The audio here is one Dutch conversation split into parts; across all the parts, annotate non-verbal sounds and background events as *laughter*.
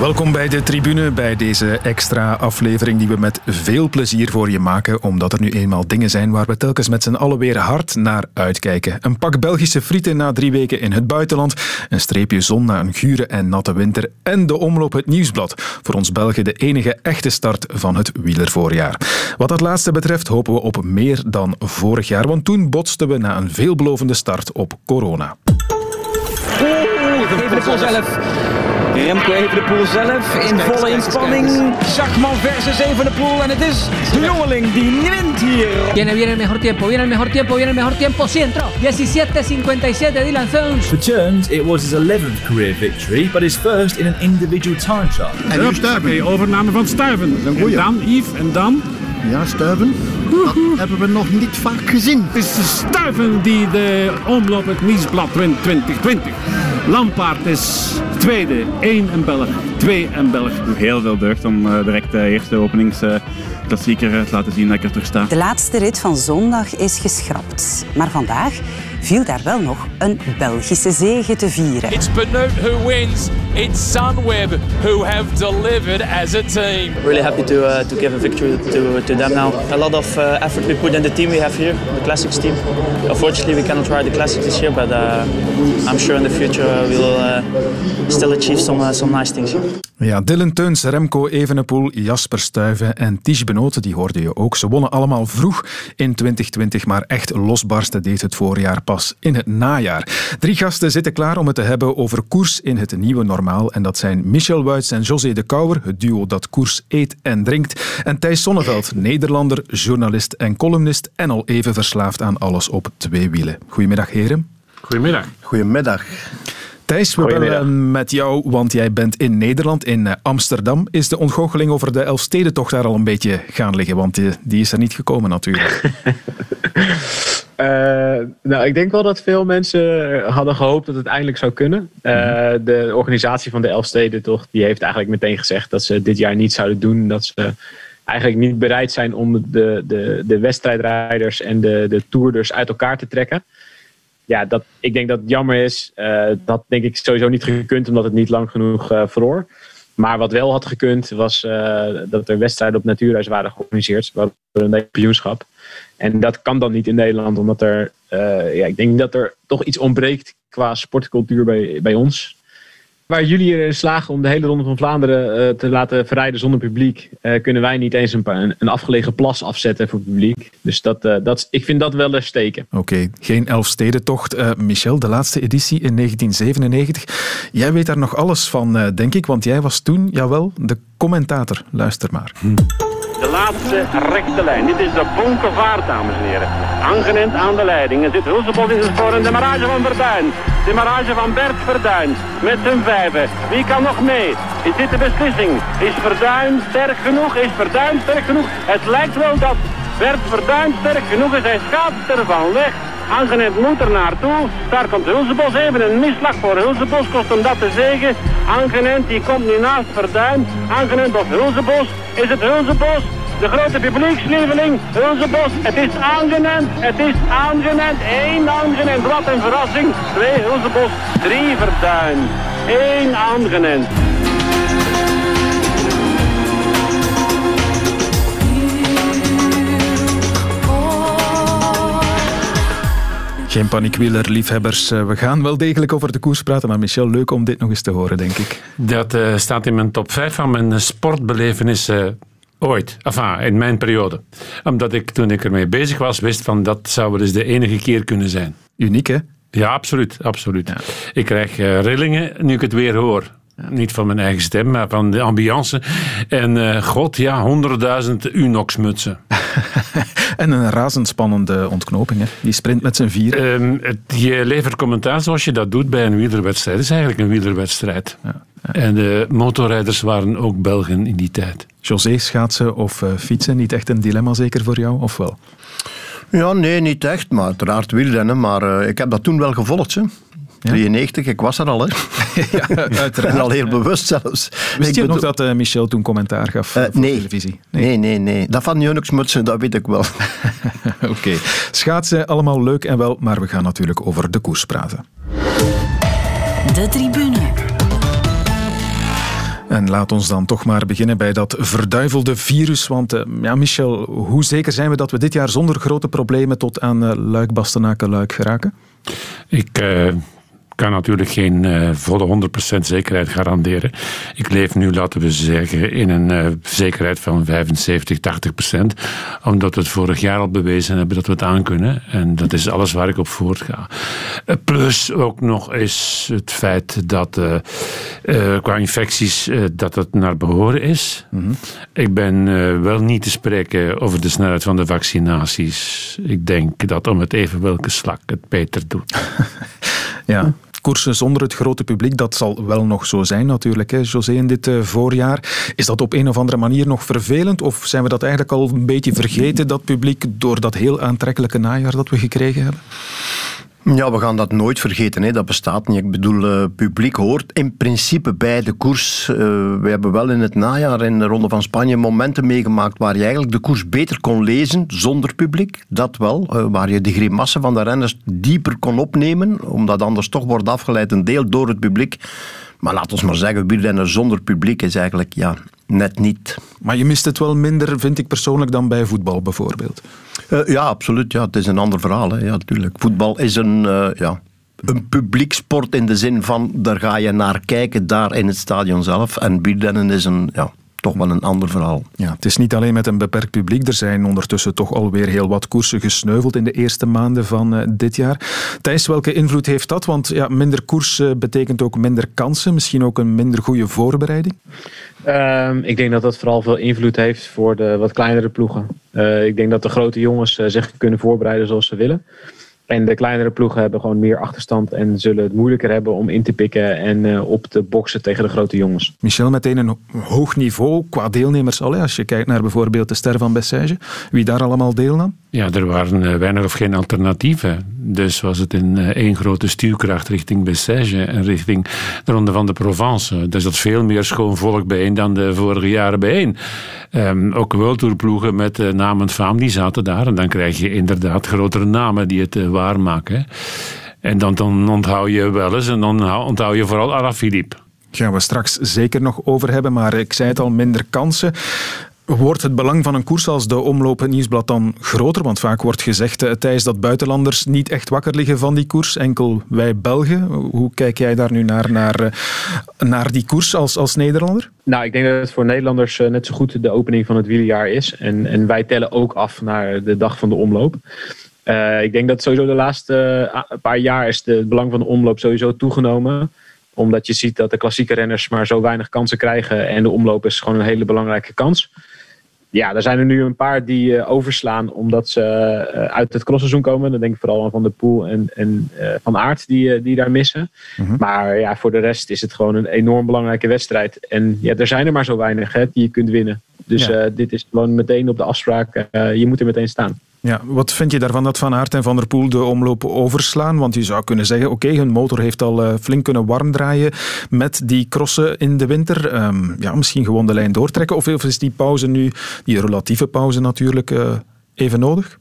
Welkom bij de tribune, bij deze extra aflevering die we met veel plezier voor je maken, omdat er nu eenmaal dingen zijn waar we telkens met z'n allen weer hard naar uitkijken. Een pak Belgische frieten na drie weken in het buitenland, een streepje zon na een gure en natte winter en de omloop het nieuwsblad. Voor ons Belgen de enige echte start van het wielervoorjaar. Wat dat laatste betreft hopen we op meer dan vorig jaar, want toen botsten we na een veelbelovende start op corona. Even de pool zelf. Remco even de pool zelf in volle inspanning. Schachman versus even de pool en het is de jongeling die wint hier. Viene, viene el mejor tiempo, viene el mejor tiempo, viene el mejor tiempo. Sí, entró. 17.57 Dylan Zones. For Jones, it was his 11th career victory, but his first in an individual time trial. En nu overname van Stuiven. Dat is een goeie. En dan Yves en dan... Ja, Stuiven. Dat hebben we nog niet vaak gezien. Het is de Stuiven die de omloop het Nieuwsblad wint 2020. Lampaard is tweede, één en Belg, twee en Belg. Heel veel deugd om uh, direct de eerste openingsklassieker uh, te laten zien dat ik er terug sta. De laatste rit van zondag is geschrapt. Maar vandaag viel daar wel nog een Belgische zege te vieren. It's Benoot who wins. It's Sunweb who have delivered as a team. Really happy to uh, to give a victory to to them now. A lot of uh, effort we put in the team we have here, the classics team. Unfortunately, we cannot ride the classics this year, but uh, I'm sure in the future we will uh, still achieve some uh, some nice things. Ja, Dylan Teuns, Remco Evenepoel, Jasper Stuyven en Ties Benoten, die hoorde je ook. Ze wonnen allemaal vroeg in 2020, maar echt losbarsten deed het voorjaar pas in het najaar. Drie gasten zitten klaar om het te hebben over koers in het nieuwe normaal. En dat zijn Michel Wuits en José de Kouwer, het duo dat koers eet en drinkt. En Thijs Sonneveld, Nederlander, journalist en columnist en al even verslaafd aan alles op twee wielen. Goedemiddag, heren. Goedemiddag. Goedemiddag. Thijs, we bellen met jou, want jij bent in Nederland, in Amsterdam. Is de ontgoocheling over de Elfstedentocht daar al een beetje gaan liggen? Want die, die is er niet gekomen natuurlijk. Uh, *laughs* nou, ik denk wel dat veel mensen hadden gehoopt dat het eindelijk zou kunnen. Uh, de organisatie van de Elfstedentocht die heeft eigenlijk meteen gezegd dat ze dit jaar niet zouden doen. Dat ze eigenlijk niet bereid zijn om de, de, de wedstrijdrijders en de, de toerders uit elkaar te trekken ja, dat, ik denk dat het jammer is. Uh, dat denk ik sowieso niet gekund, omdat het niet lang genoeg uh, verloor. Maar wat wel had gekund, was uh, dat er wedstrijden op natuurhuis waren georganiseerd. Waardoor een kampioenschap. En dat kan dan niet in Nederland, omdat er, ja, ik denk dat er toch iets ontbreekt qua sportcultuur bij, bij ons waar jullie erin slagen om de hele Ronde van Vlaanderen uh, te laten verrijden zonder publiek, uh, kunnen wij niet eens een, een, afgelegen plas afzetten voor het publiek. Dus dat, uh, dat, ik vind dat wel een steken. Oké, okay. geen Elfstedentocht. Michel, de laatste editie in 1997. Jij weet daar nog alles van, denk ik, want jij was toen, jawel, de commentator. Luister maar. Hm. De laatste rechte lijn. Dit is de Bonkevaart, dames en heren. Angenent aan de leiding. Er zit Hulsebos in zijn spoor en de marage van Verduin. De marage van Bert Verduin. Met zijn vijven. Wie kan nog mee? Is dit de beslissing? Is Verduin sterk genoeg? Is Verduin sterk genoeg? Het lijkt wel dat Bert Verduin sterk genoeg is. Hij schaapt ervan weg. Angenent moet er naartoe. Daar komt Hulsebos. Even een misslag voor Hulsebos. Kost hem dat te zegen. Angenent die komt nu naast Verduin. Angenent of Hulsebos. Is het Hulsebos? De grote publiekslieveling, Hulsebos. Het is aangenend, het is aangenend. Eén aangenend, wat een verrassing. Twee Hulsebos, drie Verduin. Eén aangenend. Geen paniekwieler, liefhebbers. We gaan wel degelijk over de koers praten, maar Michel, leuk om dit nog eens te horen, denk ik. Dat uh, staat in mijn top 5 van mijn sportbelevenissen ooit. Enfin, in mijn periode. Omdat ik, toen ik ermee bezig was, wist van dat zou wel eens de enige keer kunnen zijn. Uniek, hè? Ja, absoluut. absoluut. Ja. Ik krijg uh, rillingen nu ik het weer hoor. Niet van mijn eigen stem, maar van de ambiance. En uh, god, ja, honderdduizend Unox-mutsen. *laughs* en een razendspannende ontknoping, hè? Die sprint met zijn vier. Um, je levert commentaar zoals je dat doet bij een wielerwedstrijd. Het is eigenlijk een wielerwedstrijd. Ja. Ja. En de motorrijders waren ook Belgen in die tijd. José, schaatsen of uh, fietsen, niet echt een dilemma zeker voor jou, of wel? Ja, nee, niet echt, maar uiteraard wielrennen. Maar uh, ik heb dat toen wel gevolgd, hè. Ja? 93, ik was er al, hè. *laughs* ja, uiteraard. En al heel bewust zelfs. Wist Ik je nog bedoel- dat eh, Michel toen commentaar gaf voor nee. televisie? Nee. nee, nee, Dat van Junixmutsen, dat weet ik wel. *laughs* *laughs* Oké. Schaatsen, allemaal leuk en wel, maar we gaan natuurlijk over de koers praten. De tribune. En laat ons dan toch maar beginnen bij dat verduivelde virus. Want eh, ja, Michel, hoe zeker zijn we dat we dit jaar zonder grote problemen tot aan eh, Luik, Bastenaken, Luik geraken? Ik eh, kan natuurlijk geen eh, volle 100% zekerheid garanderen. Ik leef nu, laten we zeggen, in een eh, zekerheid van 75, 80%. Omdat we het vorig jaar al bewezen hebben dat we het aankunnen. En dat is alles waar ik op voortga. Eh, plus ook nog is het feit dat qua infecties dat het naar behoren is. Ik ben wel niet te spreken over de snelheid van de vaccinaties. Ik denk dat om het even welke slak het beter doet. *laughs* Ja. Koersen zonder het grote publiek, dat zal wel nog zo zijn natuurlijk, hè, José, in dit eh, voorjaar. Is dat op een of andere manier nog vervelend? Of zijn we dat eigenlijk al een beetje vergeten, dat publiek, door dat heel aantrekkelijke najaar dat we gekregen hebben? Ja, we gaan dat nooit vergeten. Hè. Dat bestaat niet. Ik bedoel, eh, publiek hoort in principe bij de koers. Eh, we hebben wel in het najaar in de Ronde van Spanje momenten meegemaakt waar je eigenlijk de koers beter kon lezen zonder publiek. Dat wel. Eh, waar je de grimassen van de renners dieper kon opnemen. Omdat anders toch wordt afgeleid een deel door het publiek. Maar laat ons maar zeggen, wielrennen zonder publiek is eigenlijk ja, net niet. Maar je mist het wel minder, vind ik persoonlijk, dan bij voetbal bijvoorbeeld. Eh, ja, absoluut. Ja, het is een ander verhaal. Hè. Ja, natuurlijk. Voetbal is een, eh, ja, een publieksport in de zin van daar ga je naar kijken, daar in het stadion zelf. En wielrennen is een, ja, toch wel een ander verhaal. Ja, het is niet alleen met een beperkt publiek. Er zijn ondertussen toch alweer heel wat koersen gesneuveld in de eerste maanden van eh, dit jaar. Thijs, welke invloed heeft dat? Want ja, minder koers eh, betekent ook minder kansen, misschien ook een minder goede voorbereiding. Ehm, ik denk dat dat vooral veel invloed heeft voor de wat kleinere ploegen. Eh, ik denk dat de grote jongens eh, zich kunnen voorbereiden zoals ze willen. En de kleinere ploegen hebben gewoon meer achterstand en zullen het moeilijker hebben om in te pikken en eh, op te boksen tegen de grote jongens. Michel, meteen een ho- hoog niveau qua deelnemers al. hè. Als je kijkt naar bijvoorbeeld de Ster van Bessèges, wie daar allemaal deelnam. Ja, er waren eh, weinig of geen alternatieven. Dus was het in eh, één grote stuwkracht richting Bessèges en richting de Ronde van de Provence. Daar zat veel meer schoon volk bijeen dan de vorige jaren bijeen. Ehm, ook World Tour ploegen met uh, naam en faam, die zaten daar. En dan krijg je inderdaad grotere namen die het uh, waarmaken. En dan, dan onthoud je wel eens en dan onthoud je vooral Alaphilippe. Gaan we straks zeker nog over hebben, maar ik zei het al, minder kansen. Wordt het belang van een koers als de Omloop het Nieuwsblad dan groter? Want vaak wordt gezegd, uh, Thijs, dat buitenlanders niet echt wakker liggen van die koers. Enkel wij Belgen. Hoe kijk jij daar nu naar, naar, uh, naar die koers als, als Nederlander? Nou, ik denk dat het voor Nederlanders uh, net zo goed de opening van het wielerjaar is. En, en wij tellen ook af naar de dag van de omloop. Uh, ik denk dat sowieso de laatste uh, paar jaar is de, het belang van de omloop sowieso toegenomen. Omdat je ziet dat de klassieke renners maar zo weinig kansen krijgen. En de omloop is gewoon een hele belangrijke kans. Ja, er zijn er nu een paar die uh, overslaan omdat ze uit het crossseizoen komen. Dan denk ik vooral aan Van der Poel en, en Van Aert die, die daar missen. Mm-hmm. Maar ja, voor de rest is het gewoon een enorm belangrijke wedstrijd. En ja, er zijn er maar zo weinig hè, die je kunt winnen. Dus ja. dit is gewoon meteen op de afspraak. je moet er meteen staan. Ja, wat vind je daarvan dat Van Aert en Van der Poel de omloop overslaan? Want je zou kunnen zeggen, oké, hun motor heeft al uh, flink kunnen warm draaien met die crossen in de winter. Um, ja, misschien gewoon de lijn doortrekken. Of is die pauze nu, die relatieve pauze natuurlijk, uh, even nodig?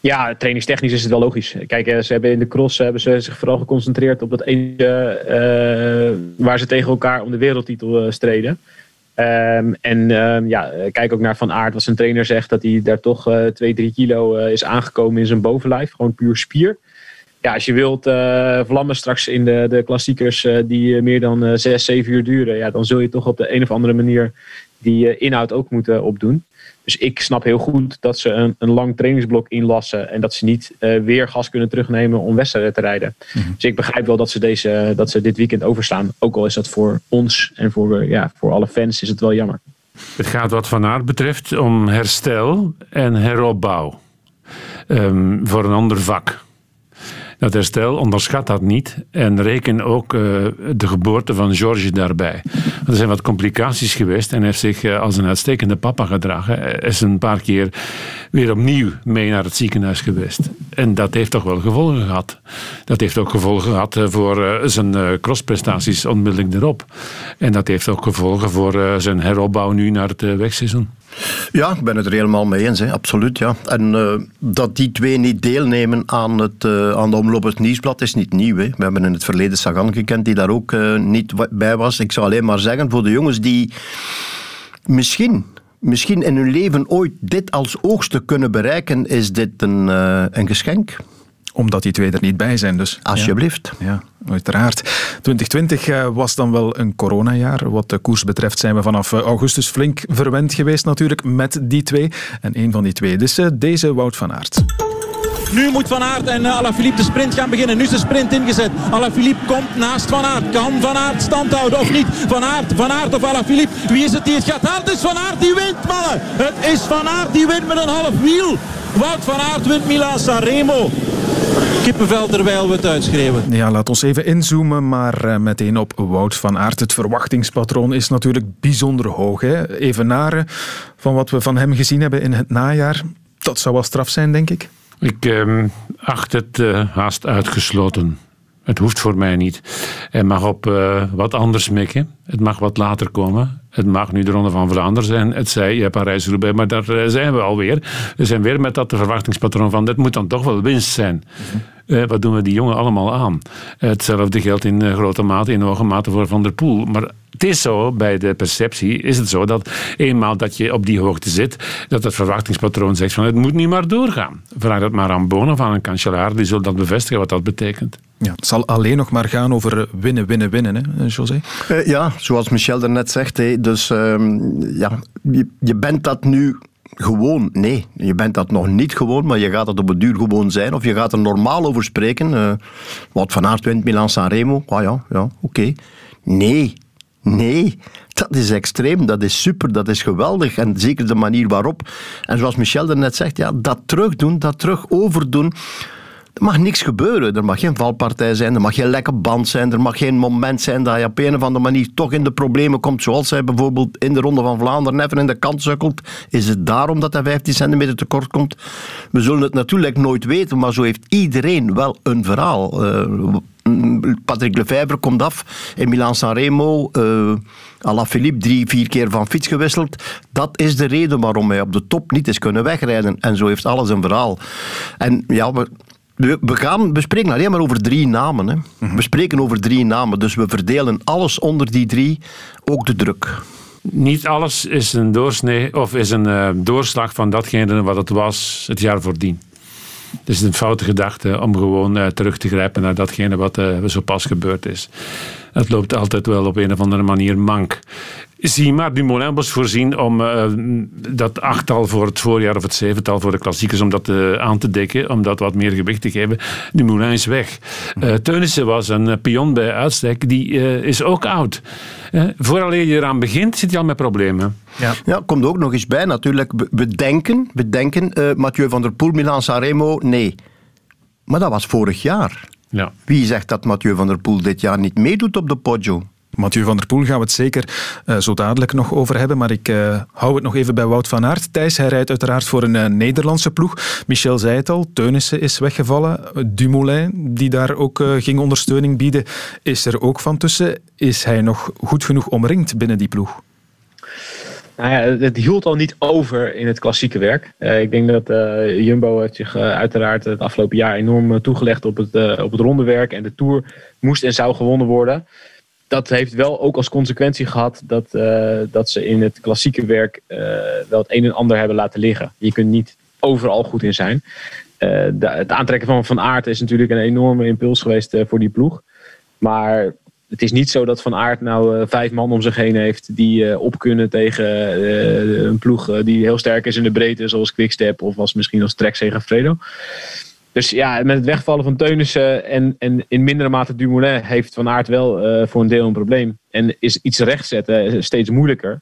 Ja, trainingstechnisch is het wel logisch. Kijk, ze hebben in de cross hebben ze zich vooral geconcentreerd op dat ene waar ze tegen elkaar om de wereldtitel streden. Um, en um, ja, kijk ook naar Van Aert, wat zijn trainer zegt, dat hij daar toch 2, uh, 3 kilo uh, is aangekomen in zijn bovenlijf. Gewoon puur spier. Ja, als je wilt vlammen straks in de, de klassiekers die meer dan 6, 7 uur duren, ja, dan zul je toch op de een of andere manier die inhoud ook moeten opdoen. Dus ik snap heel goed dat ze een, een lang trainingsblok inlassen en dat ze niet weer gas kunnen terugnemen om wedstrijden te rijden. Mm-hmm. Dus ik begrijp wel dat ze, deze, dat ze dit weekend overslaan. Ook al is dat voor ons en voor, ja, voor alle fans is het wel jammer. Het gaat wat Van Aert betreft om herstel en heropbouw. Um, voor een ander vak. Dat herstel, onderschat dat niet. En reken ook uh, de geboorte van George daarbij. Er zijn wat complicaties geweest en hij heeft zich uh, als een uitstekende papa gedragen. Hij is een paar keer weer opnieuw mee naar het ziekenhuis geweest. En dat heeft toch wel gevolgen gehad. Dat heeft ook gevolgen gehad eh, voor eh, zijn eh, crossprestaties onmiddellijk erop. En dat heeft ook gevolgen voor zijn heropbouw nu naar het wegseizoen. Ja, ik ben het er helemaal mee eens, hè. absoluut. Ja. En dat die twee niet deelnemen aan, het, uh, aan de omloop het nieuwsblad is niet nieuw. Hè. We hebben in het verleden Sagan gekend die daar ook niet bij was. Ik zou alleen maar zeggen, voor de jongens die misschien misschien in hun leven ooit dit als oogste kunnen bereiken, is dit een, een geschenk omdat die twee er niet bij zijn. Dus, Alsjeblieft. Ja, ja, uiteraard. 2020 uh, was dan wel een coronajaar. Wat de koers betreft zijn we vanaf uh, augustus flink verwend geweest natuurlijk met die twee. En een van die twee is uh, deze Wout van Aert. Nu moet Van Aert en Alaphilippe de sprint gaan beginnen. Nu is de sprint ingezet. Alaphilippe komt naast Van Aert. Kan Van Aert stand houden of niet? Van Aert, Van Aert of Alaphilippe. Wie is het die het gaat halen? Het is Van Aert die wint, mannen. Het is Van Aert die wint met een half wiel. Wout van Aert wint Milan Sanremo. Kippenvel terwijl we het uitschreven. Ja, laat ons even inzoomen, maar uh, meteen op Wout van Aert. Het verwachtingspatroon is natuurlijk bijzonder hoog. Hè? Evenaren van wat we van hem gezien hebben in het najaar. Dat zou wel straf zijn, denk ik. Ik uh, acht het uh, haast uitgesloten. Het hoeft voor mij niet. Het mag op uh, wat anders mikken. Het mag wat later komen. Het mag nu de Ronde van Vlaanderen zijn. Het zij Parijs-Roubaix, maar daar uh, zijn we alweer. We zijn weer met dat verwachtingspatroon van... dit moet dan toch wel winst zijn. Uh, wat doen we die jongen allemaal aan? Hetzelfde geldt in grote mate, in hoge mate voor Van der Poel. Maar het is zo, bij de perceptie is het zo dat eenmaal dat je op die hoogte zit, dat het verwachtingspatroon zegt van het moet niet maar doorgaan. Vraag dat maar aan Bonen of aan een kanselaar, die zullen dat bevestigen wat dat betekent. Ja, het zal alleen nog maar gaan over winnen, winnen, winnen, hè, José? Uh, ja, zoals Michel daarnet zegt. Hè, dus uh, ja, je, bent dat nu gewoon, nee, je bent dat nog niet gewoon, maar je gaat het op het duur gewoon zijn. Of je gaat er normaal over spreken. Wat van Aert wint Milan Sanremo. Ah ja, ja oké. Nee, Nee, dat is extreem, dat is super, dat is geweldig. En zeker de manier waarop. En zoals Michel er net zegt, ja, dat terugdoen, dat terug overdoen. Er mag niks gebeuren. Er mag geen valpartij zijn, er mag geen lekke band zijn, er mag geen moment zijn dat je op een of andere manier toch in de problemen komt, zoals hij bijvoorbeeld in de Ronde van Vlaanderen even in de kant sukkelt. Is het daarom dat hij 15 centimeter tekort komt? We zullen het natuurlijk nooit weten, maar zo heeft iedereen wel een verhaal. Uh, Patrick Lefebvre komt af in Milan-Sanremo. Uh, Alaphilippe drie, vier keer van fiets gewisseld. Dat is de reden waarom hij op de top niet is kunnen wegrijden. En zo heeft alles een verhaal. En ja, we, we, gaan, we spreken alleen maar over drie namen. Hè. Mhm. We spreken over drie namen, dus we verdelen alles onder die drie, ook de druk. Niet alles is een doorsnee of is een uh, doorslag van datgene wat het was het jaar voordien. Het is een foute gedachte om gewoon uh, terug te grijpen naar datgene wat uh, zo pas gebeurd is. Het loopt altijd wel op een of andere manier mank. Zie maar, Dumoulin was voorzien om uh, dat achttal voor het voorjaar of het zevental voor de klassiekers om dat uh, aan te dekken, om dat wat meer gewicht te geven. Dumoulin is weg. Uh, Teunissen was een pion bij uitstek, die is ook oud. vooraleer je eraan begint, zit je al met problemen. Ja, ja komt ook nog eens bij natuurlijk. We denken, we denken Mathieu van der Poel, Milan Sanremo, nee. Maar dat was vorig jaar. Ja. Wie zegt dat Mathieu van der Poel dit jaar niet meedoet op de Poggio? Mathieu van der Poel gaan we het zeker uh, zo dadelijk nog over hebben. Maar ik uh, hou het nog even bij Wout van Aert. Thijs, hij rijdt uiteraard voor een uh, Nederlandse ploeg. Michel zei het al, Teunissen is weggevallen. Dumoulin, die daar ook ging ondersteuning bieden, is er ook van tussen. Is hij nog goed genoeg omringd binnen die ploeg? Nou ja, het hield al niet over in het klassieke werk. Ik denk dat Jumbo heeft zich uiteraard het afgelopen jaar enorm toegelegd op het, op het rondewerk. En de Tour moest en zou gewonnen worden. Dat heeft wel ook als consequentie gehad dat, dat ze in het klassieke werk wel het een en ander hebben laten liggen. Je kunt niet overal goed in zijn. De, het aantrekken van Van Aert is natuurlijk een enorme impuls geweest voor die ploeg. Maar het is niet zo dat Van Aert nou vijf man om zich heen heeft die op kunnen tegen een ploeg die heel sterk is in de breedte, zoals Quickstep of was misschien als Trek Fredo. Dus ja, met het wegvallen van Teunissen en, en in mindere mate Dumoulin heeft Van Aert wel voor een deel een probleem. En is iets rechtzetten steeds moeilijker.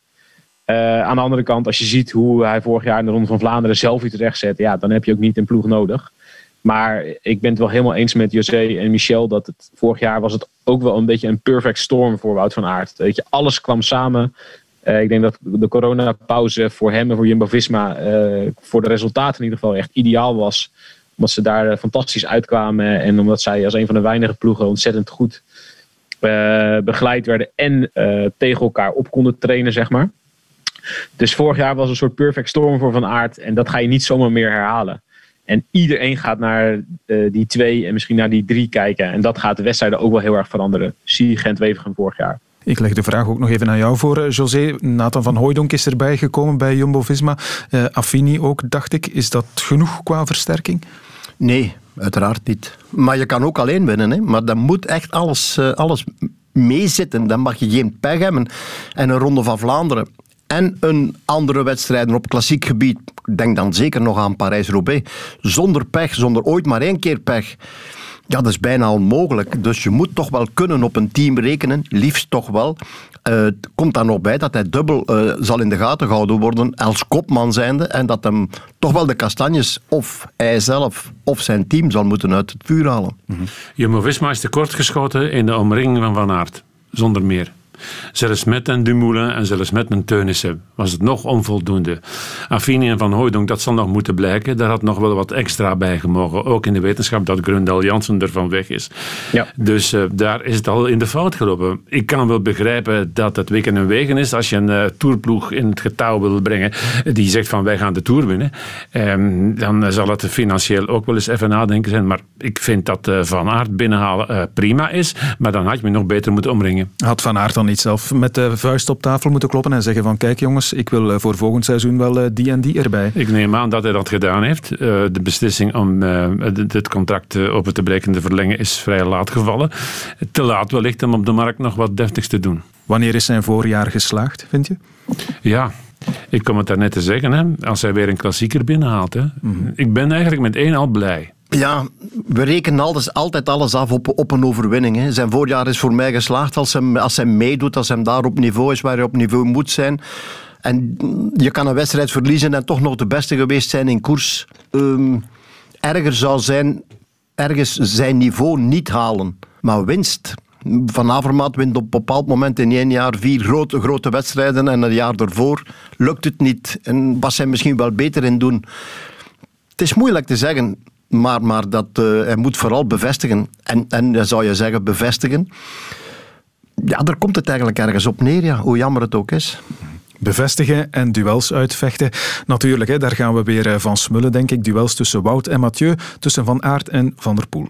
aan de andere kant, als je ziet hoe hij vorig jaar in de Ronde van Vlaanderen zelf iets rechtzet, ja, dan heb je ook niet een ploeg nodig. Maar ik ben het wel helemaal eens met José en Michel dat het vorig jaar was het ook wel een beetje een perfect storm voor Wout van Aert. Weet je, alles kwam samen. Ik denk dat de coronapauze voor hem en voor Jumbo-Visma voor de resultaten in ieder geval echt ideaal was Omdat ze daar eh, fantastisch uitkwamen. En omdat zij als een van de weinige ploegen ontzettend goed eh, begeleid werden. En eh, tegen elkaar op konden trainen, zeg maar. Dus vorig jaar was een soort perfect storm voor Van Aert. En dat ga je niet zomaar meer herhalen. En iedereen gaat naar die twee en misschien naar die drie kijken. En dat gaat de wedstrijden ook wel heel erg veranderen. Zie Gent-Wevergem vorig jaar. Ik leg de vraag ook nog even aan jou voor, José. Nathan van Hooijdonk is erbij gekomen bij Jumbo-Visma. Eh, Affini ook, dacht ik. Is dat genoeg qua versterking? Nee, uiteraard niet. Maar je kan ook alleen winnen. Hè? Maar dan moet echt alles, eh, alles meezitten. Dan mag je geen pech hebben. En een Ronde van Vlaanderen en een andere wedstrijden op klassiek gebied. Denk dan zeker nog aan Parijs-Roubaix. Zonder pech, zonder ooit maar één keer pech. Ja, dat is bijna onmogelijk. Dus je moet toch wel kunnen op een team rekenen. Liefst toch wel. Het komt daar nog bij dat hij dubbel eh, zal in de gaten gehouden worden als kopman zijnde. En dat hem toch wel de kastanjes, of hij zelf, of zijn team zal moeten uit het vuur halen. Jumbo-Visma is tekortgeschoten in de omringing van Van Aert. Zonder meer. Zelfs met een Dumoulin en zelfs met een Teunissen was het nog onvoldoende. Affini en Van Hooijdonk, dat zal nog moeten blijken. Daar had nog wel wat extra bij gemogen. Ook in de wetenschap dat Grundel Jansen ervan weg is. Ja. Dus eh, daar is het al in de fout gelopen. Ik kan wel begrijpen dat het weken en wegen is. Als je een uh, tourploeg in het getouw wil brengen die zegt van wij gaan de Tour winnen. ehm, dan zal het financieel ook wel eens even nadenken zijn. Maar ik vind dat eh, Van Aert binnenhalen eh, prima is. Maar dan had je me nog beter moeten omringen. Had Van Aert dan niet zelf met de vuist op tafel moeten kloppen en zeggen van kijk jongens, ik wil eh, voor volgend seizoen wel eh, die en die erbij. Ik neem aan dat hij dat gedaan heeft. Eh, de beslissing om dit- contract open te breken en te verlengen is vrij laat gevallen. Te laat wellicht om op de markt nog wat deftigs te doen. Wanneer is zijn voorjaar geslaagd, vind je? Ja, ik kom het daarnet te zeggen. Hè, als hij weer een klassieker binnenhaalt. Hè. Ik ben eigenlijk met één al blij. Ja, we rekenen alles, altijd alles af op, op een overwinning. Hè. Zijn voorjaar is voor mij geslaagd als hij, als hij meedoet, als hij daar op niveau is waar hij op niveau moet zijn. En je kan een wedstrijd verliezen en toch nog de beste geweest zijn in koers. Ehm, erger zou zijn, ergens zijn niveau niet halen. Maar winst. Van Avermaat wint op een bepaald moment in één jaar vier grote, grote wedstrijden en een jaar daarvoor lukt het niet. En was hij misschien wel beter in doen. Het is moeilijk te zeggen, maar, maar dat, eh, hij moet vooral bevestigen. En, en zou je zeggen bevestigen. Ja, daar komt het eigenlijk ergens op neer, ja, hoe jammer het ook is. Bevestigen en duels uitvechten. Natuurlijk, hè, daar gaan we weer eh, van smullen, denk ik. Duels tussen Wout en Mathieu, tussen Van Aert en Van der Poel.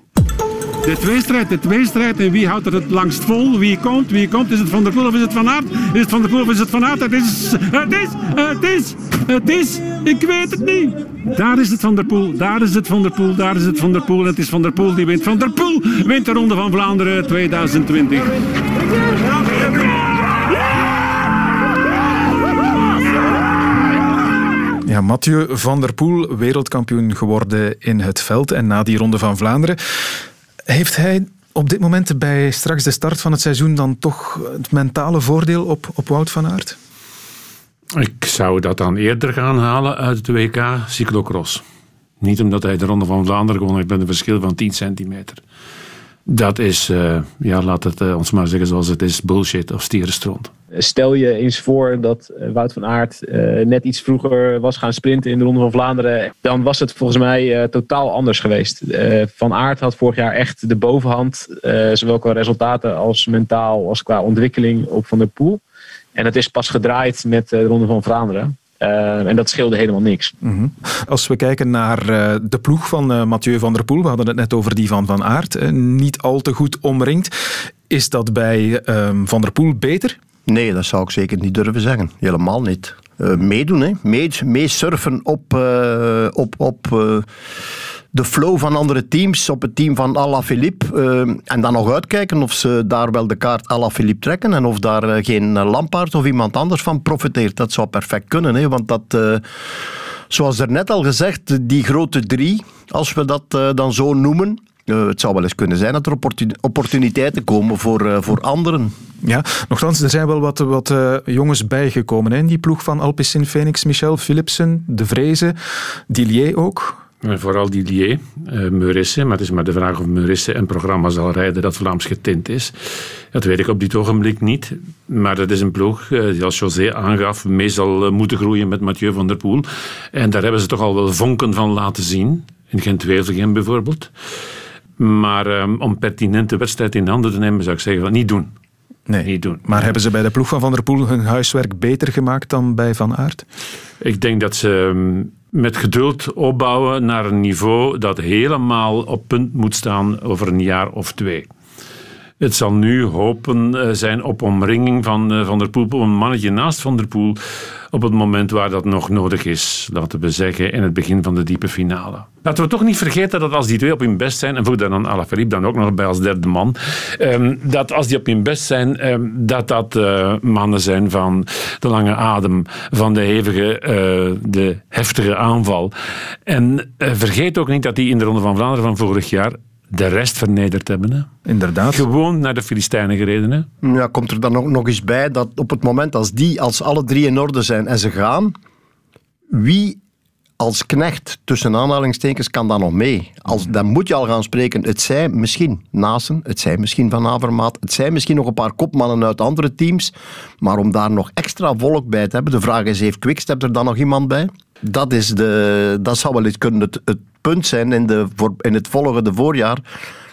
De tweestrijd, de tweestrijd. En wie houdt er het langst vol? Wie komt? Wie komt? Is het Van der Poel of is het Van Aert? Is het Van der Poel of is het Van Aert? Het is, het is, het is, het is, ik weet het niet. Daar is het Van der Poel, daar is het Van der Poel, daar is het Van der Poel. En het is Van der Poel die wint. Van der Poel wint de Ronde van Vlaanderen 2020. Ja, Mathieu van der Poel, wereldkampioen geworden in het veld. En na die Ronde van Vlaanderen heeft hij op dit moment bij straks de start van het seizoen dan toch het mentale voordeel op, op Wout van Aert? Ik zou dat dan eerder gaan halen uit het WK cyclocross. Niet omdat hij de Ronde van Vlaanderen gewonnen heeft met een verschil van 10 centimeter. Dat is, eh, ja, laat het eh, ons maar zeggen zoals het is, bullshit of stierenstront. Stel je eens voor dat eh, Wout van Aert eh, net iets vroeger was gaan sprinten in de Ronde van Vlaanderen. Dan was het volgens mij eh, totaal anders geweest. Van Aert had vorig jaar echt de bovenhand. zowel qua resultaten als mentaal als qua ontwikkeling op Van der Poel. En het is pas gedraaid met de Ronde van Vlaanderen. En dat scheelde helemaal niks. Mhm. Als we kijken naar de ploeg van eh, Mathieu van der Poel, we hadden het net over die van Van Aert, niet al te goed omringd. Is dat bij ehm, Van der Poel beter? Nee, dat zou ik zeker niet durven zeggen. Helemaal niet. Eh, meedoen, hè. Mee, meesurfen op, eh, op, op eh, de flow van andere teams, op het team van Alaphilippe. eh en dan nog uitkijken of ze daar wel de kaart Alaphilippe trekken en of daar geen Lampaard of iemand anders van profiteert. Dat zou perfect kunnen, hè, want dat... Zoals er net al gezegd, die grote drie, als we dat dan zo noemen, het zou wel eens kunnen zijn dat er opportun- opportuniteiten komen voor, voor anderen. Ja, nogthans, er zijn wel wat, wat eh, jongens bijgekomen in die ploeg van Alpecin Phoenix. Michel Philipsen, De Vreese, Dillier ook. En vooral die Lier, uh, Meurisse, maar het is maar de vraag of Meurisse een programma zal rijden dat Vlaams getint is. Dat weet ik op dit ogenblik niet. Maar dat is een ploeg eh, die, als José aangaf, mee zal eh, moeten groeien met Mathieu van der Poel. En daar hebben ze toch al wel vonken van laten zien. in Gent-Wevelgem bijvoorbeeld. Maar ehm, om pertinente wedstrijd in handen te nemen, zou ik zeggen van niet doen. Nee, niet doen. Maar hebben ze bij de ploeg van Van der Poel hun huiswerk beter gemaakt dan bij Van Aert? Ik denk dat ze ehm, met geduld opbouwen naar een niveau dat helemaal op punt moet staan over een jaar of twee. Het zal nu hopen eh, zijn op omringing van eh, Van der Poel, een mannetje naast Van der Poel, op het moment waar dat nog nodig is, laten we zeggen, in het begin van de diepe finale. Laten we toch niet vergeten dat als die twee op hun best zijn, en voeg daar dan Alaphilippe dan ook nog bij als derde man, ehm, dat als die op hun best zijn, ehm, dat dat uh, mannen zijn van de lange adem, van de hevige, de heftige aanval. En vergeet ook niet dat die in de Ronde van Vlaanderen van vorig jaar de rest vernederd hebben. Hè? Inderdaad. Gewoon naar de Filistijnen gereden. Hè? Ja, komt er dan nog, nog eens bij dat op het moment als die, als alle drie in orde zijn en ze gaan, wie als knecht, tussen aanhalingstekens, kan dan nog mee? Als, dan moet je al gaan spreken. Het zijn misschien Nasen, het zijn misschien Van Avermaat, het zijn misschien nog een paar kopmannen uit andere teams. Maar om daar nog extra volk bij te hebben, de vraag is, heeft Quickstep er dan nog iemand bij? Dat, is de, dat zou wel eens kunnen het, het punt zijn in, de, in het volgende voorjaar,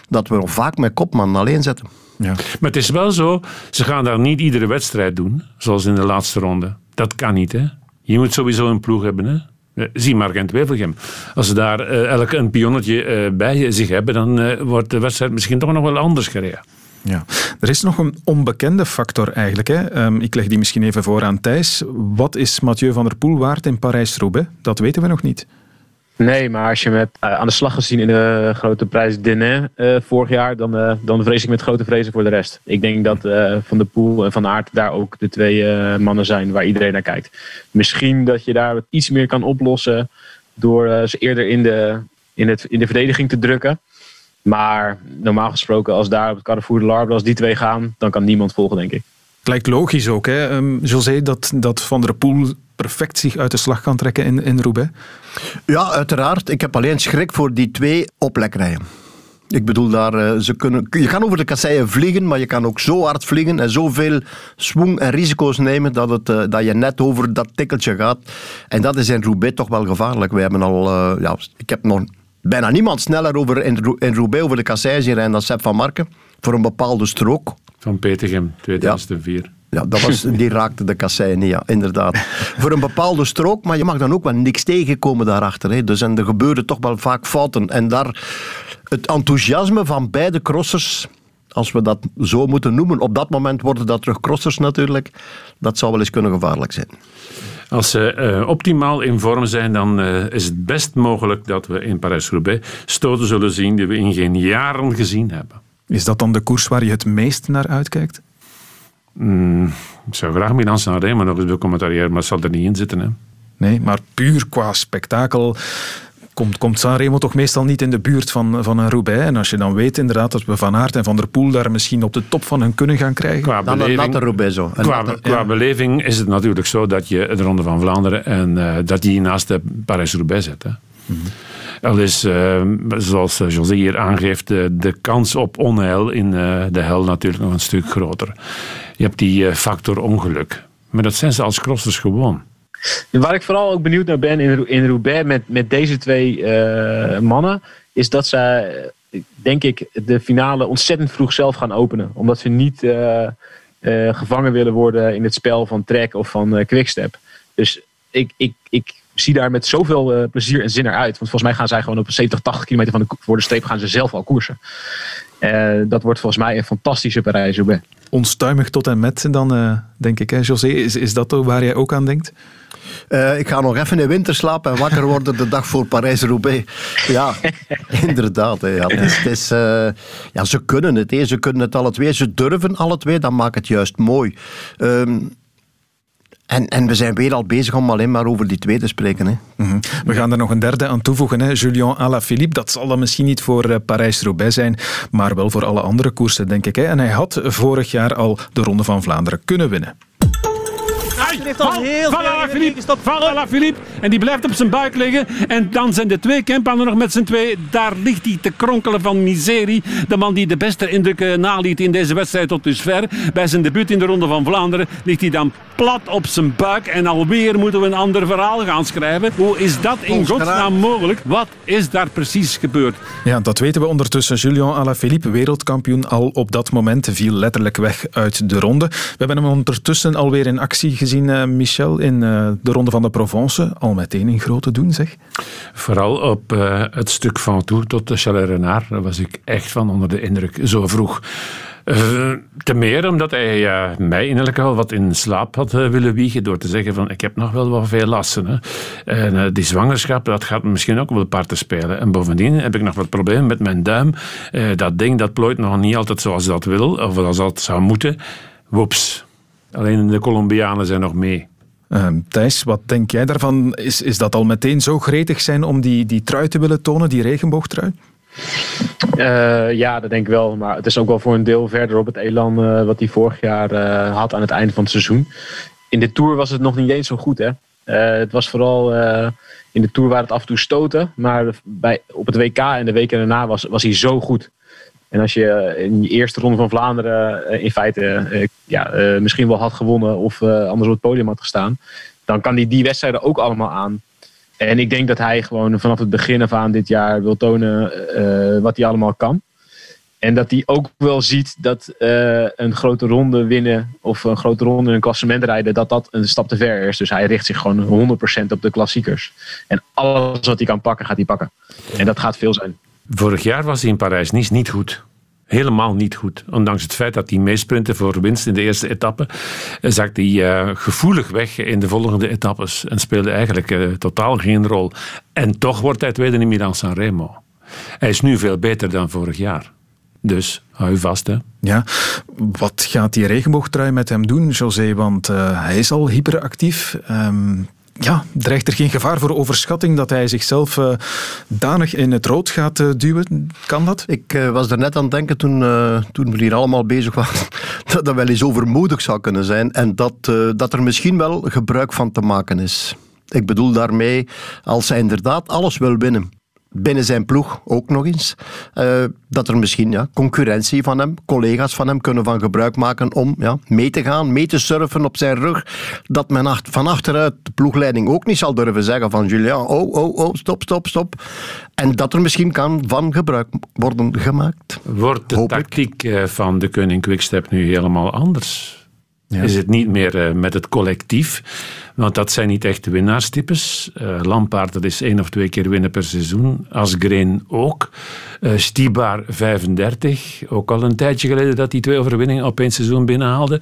dat we nog vaak met kopman alleen zetten. Ja. Maar het is wel zo, ze gaan daar niet iedere wedstrijd doen, zoals in de laatste ronde. Dat kan niet, hè. Je moet sowieso een ploeg hebben, hè. Zie maar Gent-Wevelgem. Als ze daar uh, elk een pionnetje uh, bij zich hebben, dan uh, wordt de wedstrijd misschien toch nog wel anders gereden. Ja. Er is nog een onbekende factor eigenlijk. Hè. Um, ik leg die misschien even voor aan Thijs. Wat is Mathieu van der Poel waard in Parijs-Roubaix? Dat weten we nog niet. Nee, maar als je hem hebt aan de slag gezien in de grote prijs Denain uh, vorig jaar, dan, uh, dan vrees ik met grote vrezen voor de rest. Ik denk dat Van der Poel en Van Aert daar ook de twee mannen zijn waar iedereen naar kijkt. Misschien dat je daar iets meer kan oplossen door ze eerder in de, in, het, in de verdediging te drukken. Maar normaal gesproken, als daar op het Carrefour de Larbre, als die twee gaan, dan kan niemand volgen, denk ik. Het lijkt logisch ook, hè, um, José, dat, dat Van der Poel perfect zich uit de slag kan trekken in, in Roubaix? Ja, uiteraard. Ik heb alleen schrik voor die twee oplekkerijen. Ik bedoel, daar, ze kunnen, je kan over de kasseien vliegen, maar je kan ook zo hard vliegen en zoveel swing en risico's nemen dat, het, dat je net over dat tikkeltje gaat. En dat is in Roubaix toch wel gevaarlijk. We hebben al, uh, ja, ik heb nog bijna niemand sneller over in, Roubaix over de kasseien zien rijden dan Sepp van Marken. Voor een bepaalde strook. Van Petegem, 2004. Ja. Ja, dat was, *laughs* die raakte de kasseien niet, ja, inderdaad. Voor een bepaalde strook, maar je mag dan ook wel niks tegenkomen daarachter. Hè. Dus en er gebeuren toch wel vaak fouten. En daar het enthousiasme van beide crossers, als we dat zo moeten noemen, op dat moment worden dat terug crossers natuurlijk, dat zou wel eens kunnen gevaarlijk zijn. Als ze uh, optimaal in vorm zijn, dan uh, is het best mogelijk dat we in Parijs-Roubaix stoten zullen zien die we in geen jaren gezien hebben. Is dat dan de koers waar je het meest naar uitkijkt? Mm, ik zou graag Milan Sanremo nog eens becommentariëren, maar het zal er niet in zitten. Hè. Nee, maar puur qua spektakel komt, komt Sanremo toch meestal niet in de buurt van, van een Roubaix. En als je dan weet inderdaad dat we Van Aert en Van der Poel daar misschien op de top van hun kunnen gaan krijgen. Qua dan beleving, een Roubaix zo. Qua, natte, qua ja. beleving is het natuurlijk zo dat je de Ronde van Vlaanderen en uh, dat die naast de Parijs-Roubaix zet. Hè. Mm -hmm. Al is, uh, zoals José hier aangeeft, de, de kans op onheil in de hel natuurlijk nog een stuk groter. Je hebt die factor ongeluk. Maar dat zijn ze als crossers gewoon. Waar ik vooral ook benieuwd naar ben in, in Roubaix met, met deze twee mannen, is dat ze, denk ik, de finale ontzettend vroeg zelf gaan openen. Omdat ze niet gevangen willen worden in het spel van Trek of van Quickstep. Dus ik, ik, ik zie daar met zoveel plezier en zin naar uit. Want volgens mij gaan zij gewoon op 70, 80 kilometer van de, voor de streep gaan ze zelf al koersen. dat wordt volgens mij een fantastische Parijs-Roubaix. Onstuimig tot en met dan, denk ik. Hè? José, is, is dat waar jij ook aan denkt? Uh, ik ga nog even in winterslaap en wakker worden de dag voor Parijs-Roubaix. Ja, *laughs* inderdaad. Hè, ja. Het is, het is, uh, ja, ze kunnen het. Hè. Ze kunnen het alle twee. Ze durven alle twee. Dat maakt het juist mooi. Um, en, we zijn weer al bezig om alleen maar over die twee te spreken. Hè. -hmm. We gaan er nog een derde aan toevoegen. Hè. Julien Alaphilippe, dat zal dan misschien niet voor uh, Parijs-Roubaix zijn, maar wel voor alle andere koersen, denk ik. Hè. En hij had vorig jaar al de Ronde van Vlaanderen kunnen winnen. Val Alaphilippe, val Alaphilippe. En die blijft op zijn buik liggen. En dan zijn de twee Kempen nog met z'n twee. Daar ligt hij te kronkelen van miserie. De man die de beste indrukken naliet in deze wedstrijd tot dusver. Bij zijn debuut in de Ronde van Vlaanderen ligt hij dan plat op zijn buik. En alweer moeten we een ander verhaal gaan schrijven. Hoe is dat in godsnaam mogelijk? Wat is daar precies gebeurd? Ja, dat weten we ondertussen. Julian Alaphilippe, wereldkampioen, al op dat moment viel letterlijk weg uit de ronde. We hebben hem ondertussen alweer in actie gezien, uh, Michel, in uh, de Ronde van de Provence. Al meteen in grote doen, zeg. Vooral op uh, het stuk van toe tot de Chalet Renard. Daar was ik echt van onder de indruk. Zo vroeg. Uh, te meer omdat hij mij innerlijk al wat in slaap had willen wiegen door te zeggen van ik heb nog wel wat veel lasten. Hè. En die zwangerschap, dat gaat misschien ook wel parten spelen. En bovendien heb ik nog wat problemen met mijn duim. dat ding dat plooit nog niet altijd zoals dat wil, of als dat zou moeten. Woeps. Alleen de Colombianen zijn nog mee. Thijs, wat denk jij daarvan? Is, is dat al meteen zo gretig zijn om die, die trui te willen tonen, die regenboogtrui? Uh, ja, dat denk ik wel. Maar het is ook wel voor een deel verder op het elan uh, wat hij vorig jaar uh, had aan het einde van het seizoen. In de Tour was het nog niet eens zo goed. Hè? het was vooral in de Tour waar het af en toe stoten. Maar bij, op het WK en de weken daarna was, was hij zo goed. En als je in je eerste ronde van Vlaanderen in feite ja, misschien wel had gewonnen of anders op het podium had gestaan. Dan kan hij die wedstrijden ook allemaal aan. En ik denk dat hij gewoon vanaf het begin af aan dit jaar wil tonen wat hij allemaal kan. En dat hij ook wel ziet dat een grote ronde winnen of een grote ronde in een klassement rijden, dat dat een stap te ver is. Dus hij richt zich gewoon 100% op de klassiekers. En alles wat hij kan pakken, gaat hij pakken. En dat gaat veel zijn. Vorig jaar was hij in Parijs-Nice niet goed helemaal niet goed. Ondanks het feit dat hij meesprintte voor winst in de eerste etappe, zakt hij uh, gevoelig weg in de volgende etappes en speelde eigenlijk uh, totaal geen rol. En toch wordt hij tweede in Milan Sanremo. Hij is nu veel beter dan vorig jaar. Dus hou je vast, hè. Ja, wat gaat die regenboogtrui met hem doen, José? Want hij is al hyperactief. Um, ja, dreigt er geen gevaar voor overschatting dat hij zichzelf uh, danig in het rood gaat uh, duwen? Kan dat? Ik uh, was er net aan het denken toen, toen we hier allemaal bezig waren, *laughs* dat dat wel eens overmoedig zou kunnen zijn en dat, dat er misschien wel gebruik van te maken is. Ik bedoel daarmee, als hij inderdaad alles wil winnen, binnen zijn ploeg ook nog eens. Uh, dat er misschien ja, concurrentie van hem, collega's van hem kunnen van gebruik maken om ja, mee te gaan, mee te surfen op zijn rug. Dat men van achteruit de ploegleiding ook niet zal durven zeggen van Julian, oh, oh, oh, stop, stop, stop. En dat er misschien kan van gebruik worden gemaakt. Wordt de tactiek ik. van de Koning Quickstep nu helemaal anders? Is het niet meer uh, met het collectief? Want dat zijn niet echt winnaarstypes. Uh, Lampaard, dat is één of twee keer winnen per seizoen. Asgreen ook. Uh, Stibar 35. Ook al een tijdje geleden dat hij twee overwinningen op één seizoen binnenhaalde.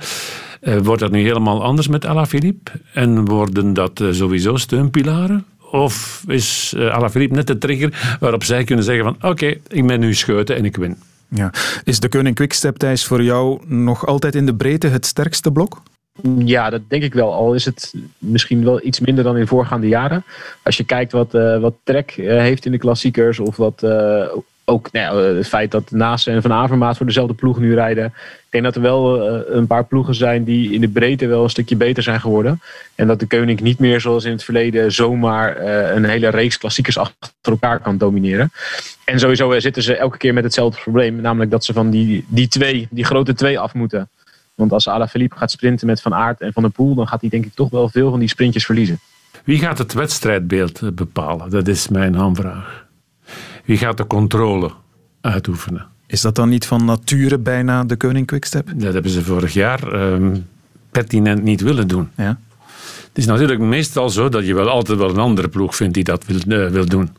Wordt dat nu helemaal anders met Alaphilippe? En worden dat sowieso steunpilaren? Of is Alaphilippe net de trigger waarop zij kunnen zeggen van oké, ik ben nu scheuten en ik win? Ja. Is de Koning Quickstep Thijs voor jou nog altijd in de breedte het sterkste blok? Ja, dat denk ik wel. Al is het misschien wel iets minder dan in voorgaande jaren. Als je kijkt wat, uh, wat Trek uh, heeft in de klassiekers. Of wat uh, ook nou, het feit dat Naast en Van Avermaat voor dezelfde ploeg nu rijden. Ik denk dat er wel een paar ploegen zijn die in de breedte wel een stukje beter zijn geworden. En dat de Koning niet meer zoals in het verleden zomaar een hele reeks klassiekers achter elkaar kan domineren. En sowieso zitten ze elke keer met hetzelfde probleem. Namelijk dat ze van die, die twee, die grote twee af moeten. Want als Alaphilippe gaat sprinten met Van Aert en Van der Poel, dan gaat hij denk ik toch wel veel van die sprintjes verliezen. Wie gaat het wedstrijdbeeld bepalen? Dat is mijn hamvraag. Wie gaat de controle uitoefenen? Is dat dan niet van nature bijna de koning Quickstep? Dat hebben ze vorig jaar um, pertinent niet willen doen. Ja. Het is natuurlijk meestal zo dat je wel altijd wel een andere ploeg vindt die dat wil, uh, wil doen.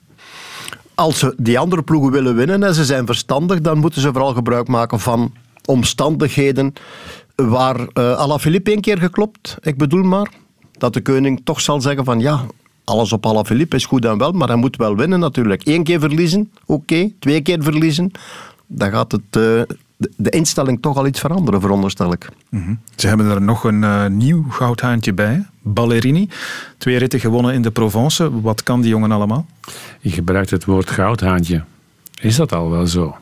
Als ze die andere ploegen willen winnen en ze zijn verstandig, dan moeten ze vooral gebruik maken van omstandigheden waar uh, Alaphilippe één keer geklopt. Ik bedoel maar dat de koning toch zal zeggen van ja, alles op Alaphilippe is goed en wel, maar hij moet wel winnen natuurlijk. Eén keer verliezen, oké. Twee keer verliezen, dan gaat het, uh, de instelling toch al iets veranderen, veronderstel ik. Mm -hmm. Ze hebben er nog een uh, nieuw goudhaantje bij, Ballerini. Twee ritten gewonnen in de Provence. Wat kan die jongen allemaal? Je gebruikt het woord goudhaantje. Is dat al wel zo?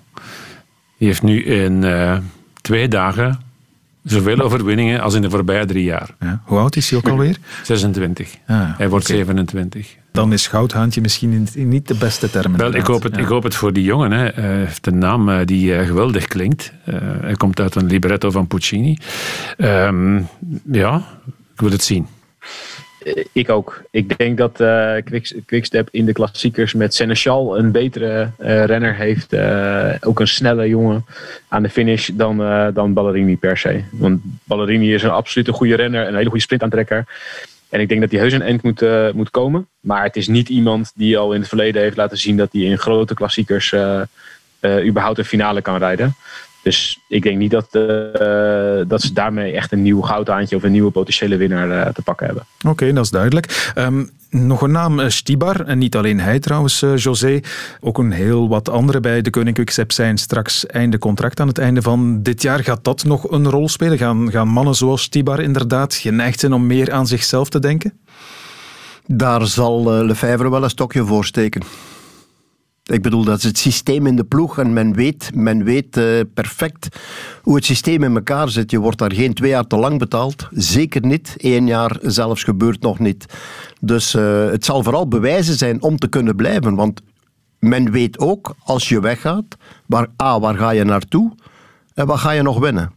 Die heeft nu in uh, twee dagen Zoveel *laughs* overwinningen als in de voorbije drie jaar. Ja. Hoe oud is hij ook alweer? 26. Ah, hij wordt oké. 27. Dan is goudhaantje misschien niet de beste termen. Wel, ik hoop, het, Ja. ik hoop het voor die jongen. Hè. Hij heeft een naam eh, die eh, geweldig klinkt. Eh, hij komt uit een libretto van Puccini. Ehm, ja, ik wil het zien. Eh, Ik ook. Ik denk dat eh Quicks- Quickstep in de klassiekers met Seneschal een betere eh, renner heeft. eh, ook een snelle jongen aan de finish dan, eh, dan Ballerini per se. Want Ballerini is een absolute goede renner, een hele goede sprintaantrekker. En ik denk dat hij heus een end moet, eh, moet komen. Maar het is niet iemand die al in het verleden heeft laten zien dat hij in grote klassiekers eh, eh, überhaupt een finale kan rijden. Dus ik denk niet dat, eh, dat ze daarmee echt een nieuw goudhaantje of een nieuwe potentiële winnaar eh, te pakken hebben. Oké, dat is duidelijk. Ehm, nog een naam, eh, Stibar. En niet alleen hij trouwens, José. Ook een heel wat anderen bij de Koning Quickstep zijn straks einde contract aan het einde van dit jaar. Gaat dat nog een rol spelen? Gaan, gaan mannen zoals Stibar inderdaad geneigd zijn om meer aan zichzelf te denken? Daar zal Lefebvre wel een stokje voor steken. Ik bedoel, dat is het systeem in de ploeg en men weet, men weet eh, perfect hoe het systeem in elkaar zit. Je wordt daar geen twee jaar te lang betaald. Zeker niet. Eén jaar zelfs gebeurt nog niet. Dus eh, het zal vooral bewijzen zijn om te kunnen blijven. Want men weet ook, als je weggaat, waar, A, waar ga je naartoe en wat ga je nog winnen.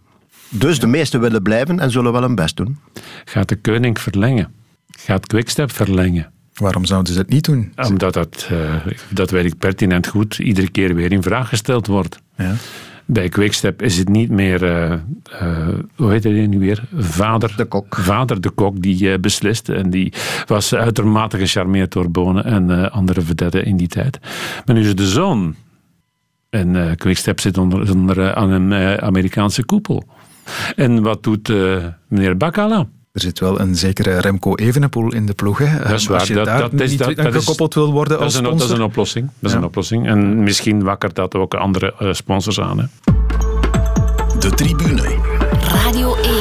Dus de meesten willen blijven en zullen wel hun best doen. Gaat de koning verlengen? Gaat Quickstep verlengen? Waarom zouden ze het niet doen? Omdat dat, eh, dat weet ik pertinent goed, iedere keer weer in vraag gesteld wordt. Ja. Bij Quickstep is het niet meer, eh, eh, hoe heet hij nu weer? Vader de Kok. Vader de Kok die beslist. En die was uitermate gecharmeerd door Bonen en andere vedetten in die tijd. Maar nu is het de zoon. En Quickstep zit onder, onder aan een Amerikaanse koepel. En wat doet meneer Bacala? Er zit wel een zekere Remco Evenepoel in de ploeg. Hè? Dat is waar. Als je dat, daar dat is, niet dat, aan dat is- gekoppeld wil worden dat als is een, dat is een oplossing. Dat is Ja. een oplossing. En misschien wakkert dat ook andere eh, sponsors aan. Hè. De tribune. Radio 1.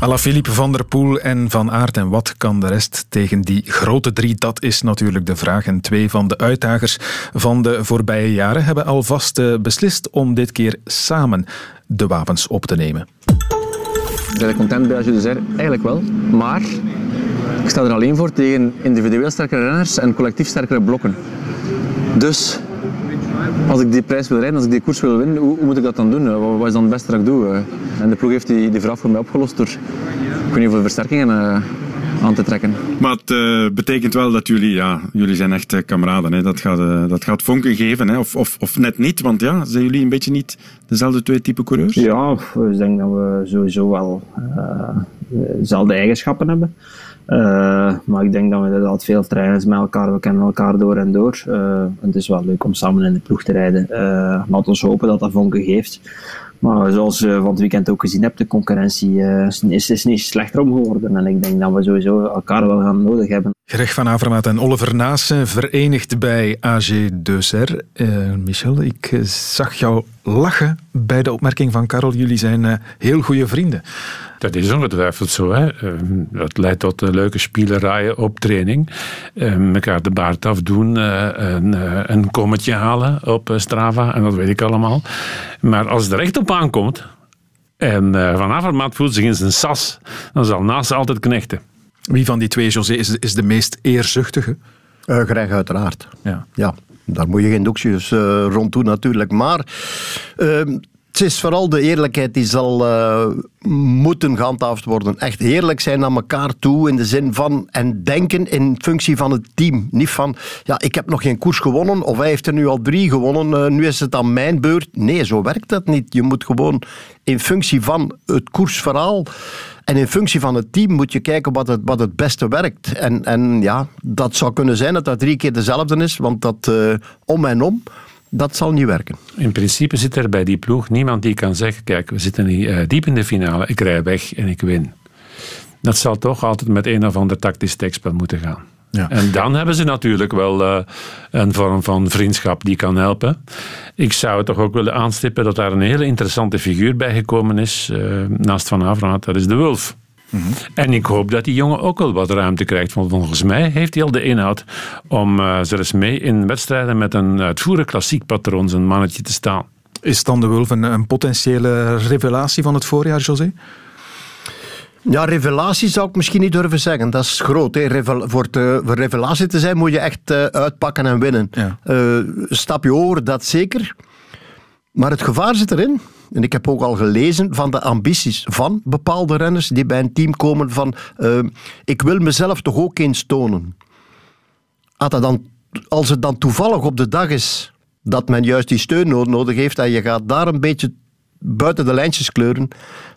Alaphilippe, Van der Poel en Van Aert. En wat kan de rest tegen die grote drie? Dat is natuurlijk de vraag. En twee van de uitdagers van de voorbije jaren hebben alvast eh, beslist om dit keer samen de wapens op te nemen. Ben ik content bij Jules? Eigenlijk wel. Maar ik sta er alleen voor tegen individueel sterkere renners en collectief sterkere blokken. Dus als ik die prijs wil rijden, als ik die koers wil winnen, hoe, moet ik dat dan doen? Wat, wat is dan het beste dat ik doe? En de ploeg heeft die, die vraag voor mij opgelost door ik weet niet hoeveel versterkingen eh, aan te trekken. Maar het eh, betekent wel dat jullie, ja, jullie zijn echt kameraden. Hè. Dat, gaat, eh, dat gaat vonken geven. Hè. Of, of, of net niet, want ja, zijn jullie een beetje niet dezelfde twee type coureurs? Ja, ik denk dat we sowieso wel eh, dezelfde eigenschappen hebben. Eh, maar ik denk dat we inderdaad veel trainen met elkaar. We kennen elkaar door en door. Eh, het is wel leuk om samen in de ploeg te rijden. Eh laat ons hopen dat dat vonken geeft. Maar zoals je van het weekend ook gezien hebt, de concurrentie eh, is, is, niet slechter om geworden. En ik denk dat we sowieso elkaar wel gaan nodig hebben. Greg van Avermaat en Oliver Naassen verenigd bij AG Deuser. Eh Michel, ik eh, zag jou lachen bij de opmerking van Karel. Jullie zijn heel goede vrienden. Dat is ongetwijfeld zo. Hè. Eh, Dat leidt tot leuke spielerijen op training. Eh, Elkaar de baard afdoen, eh, een, eh, een kommetje halen op eh, Strava. En dat weet ik allemaal. Maar als het er echt op aankomt... en eh, Van Avermaat voelt zich in zijn sas... dan zal naast altijd knechten. Wie van die twee, José, is, is de meest eerzuchtige? Eh Greg uiteraard. Ja. ja, daar moet je geen doekjes eh, rond doen natuurlijk. Maar ehm, het is vooral de eerlijkheid die zal eh, moeten gehandhaafd worden. Echt eerlijk zijn naar elkaar toe in de zin van en denken in functie van het team. Niet van, ja, ik heb nog geen koers gewonnen of hij heeft er nu al drie gewonnen, eh, nu is het aan mijn beurt. Nee, zo werkt dat niet. Je moet gewoon in functie van het koersverhaal en in functie van het team moet je kijken wat het, wat het beste werkt. En, en ja, dat zou kunnen zijn dat dat drie keer dezelfde is, want dat eh, om en om, dat zal niet werken. In principe zit er bij die ploeg niemand die kan zeggen... kijk, we zitten hier, eh, diep in de finale, ik rij weg en ik win. Dat zal toch altijd met een of ander tactisch tekstspel moeten gaan. Ja. En dan hebben ze natuurlijk wel eh, een vorm van vriendschap die kan helpen. Ik zou toch ook willen aanstippen dat daar een hele interessante figuur bij gekomen is, eh, naast Van Avermaat, dat is de Wulf. En ik hoop dat die jongen ook wel wat ruimte krijgt. Want volgens mij heeft hij al de inhoud om eh zelfs mee in wedstrijden met een uitvoerig klassiek patroon zijn mannetje te staan. Is dan de Wulf een, een potentiële revelatie van het voorjaar, José? Ja, revelatie zou ik misschien niet durven zeggen. Dat is groot. Hè. Revel voor, te, voor revelatie te zijn moet je echt uh, uitpakken en winnen. Ja. Uh, stap je over, dat zeker. Maar het gevaar zit erin. En ik heb ook al gelezen van de ambities van bepaalde renners die bij een team komen van uh, ik wil mezelf toch ook eens tonen. Als het dan toevallig op de dag is dat men juist die steun nodig heeft en je gaat daar een beetje buiten de lijntjes kleuren,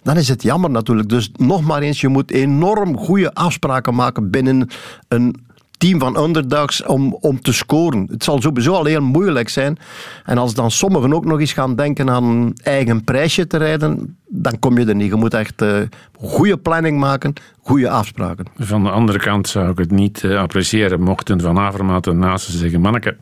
dan is het jammer natuurlijk. Dus nog maar eens, je moet enorm goede afspraken maken binnen een team van underdogs om, om te scoren. Het zal sowieso al heel moeilijk zijn. En als dan sommigen ook nog eens gaan denken aan een eigen prijsje te rijden, dan kom je er niet. Je moet echt uh, goede planning maken, goede afspraken. Van de andere kant zou ik het niet uh, appreciëren mochten Van Avermaat en naast zeggen, manneke,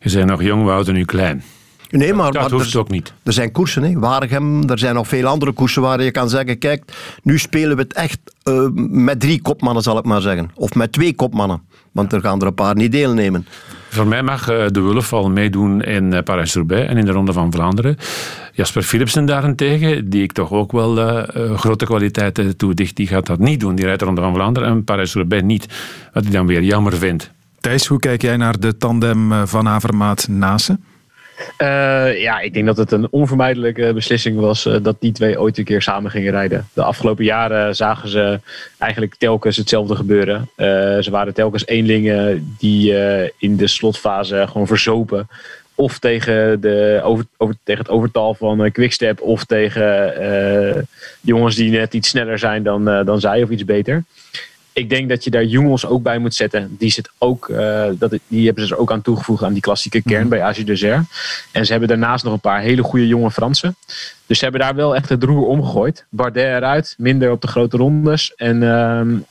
je bent nog jong, we houden nu klein. Nee, maar, dat maar hoeft er, ook niet. Er zijn koersen, hè. Waregem, er zijn nog veel andere koersen waar je kan zeggen, kijk, nu spelen we het echt uh, met drie kopmannen, zal ik maar zeggen. Of met twee kopmannen, want er gaan er een paar niet deelnemen. Voor mij mag uh, de Wulf al meedoen in uh, Parijs-Roubaix en in de Ronde van Vlaanderen. Jasper Philipsen daarentegen, die ik toch ook wel grote kwaliteiten toedicht, die gaat dat niet doen. Die rijdt de Ronde van Vlaanderen en Parijs-Roubaix niet. Wat ik dan weer jammer vind. Thijs, hoe kijk jij naar de tandem van Avermaat-Nase? Uh, ja, ik denk dat het een onvermijdelijke beslissing was uh, dat die twee ooit een keer samen gingen rijden. De afgelopen jaren zagen ze eigenlijk telkens hetzelfde gebeuren. Uh, ze waren telkens eenlingen die in de slotfase gewoon verzopen. Of tegen, de, over, tegen het overtal van Quickstep of tegen jongens die net iets sneller zijn dan, dan zij of iets beter ik denk dat je daar jongens ook bij moet zetten. Die, zit ook, uh, dat, die hebben ze er ook aan toegevoegd aan die klassieke kern mm. bij Asie Dessert. En ze hebben daarnaast nog een paar hele goede jonge Fransen. Dus ze hebben daar wel echt het roer omgegooid. Bardet eruit, minder op de grote rondes en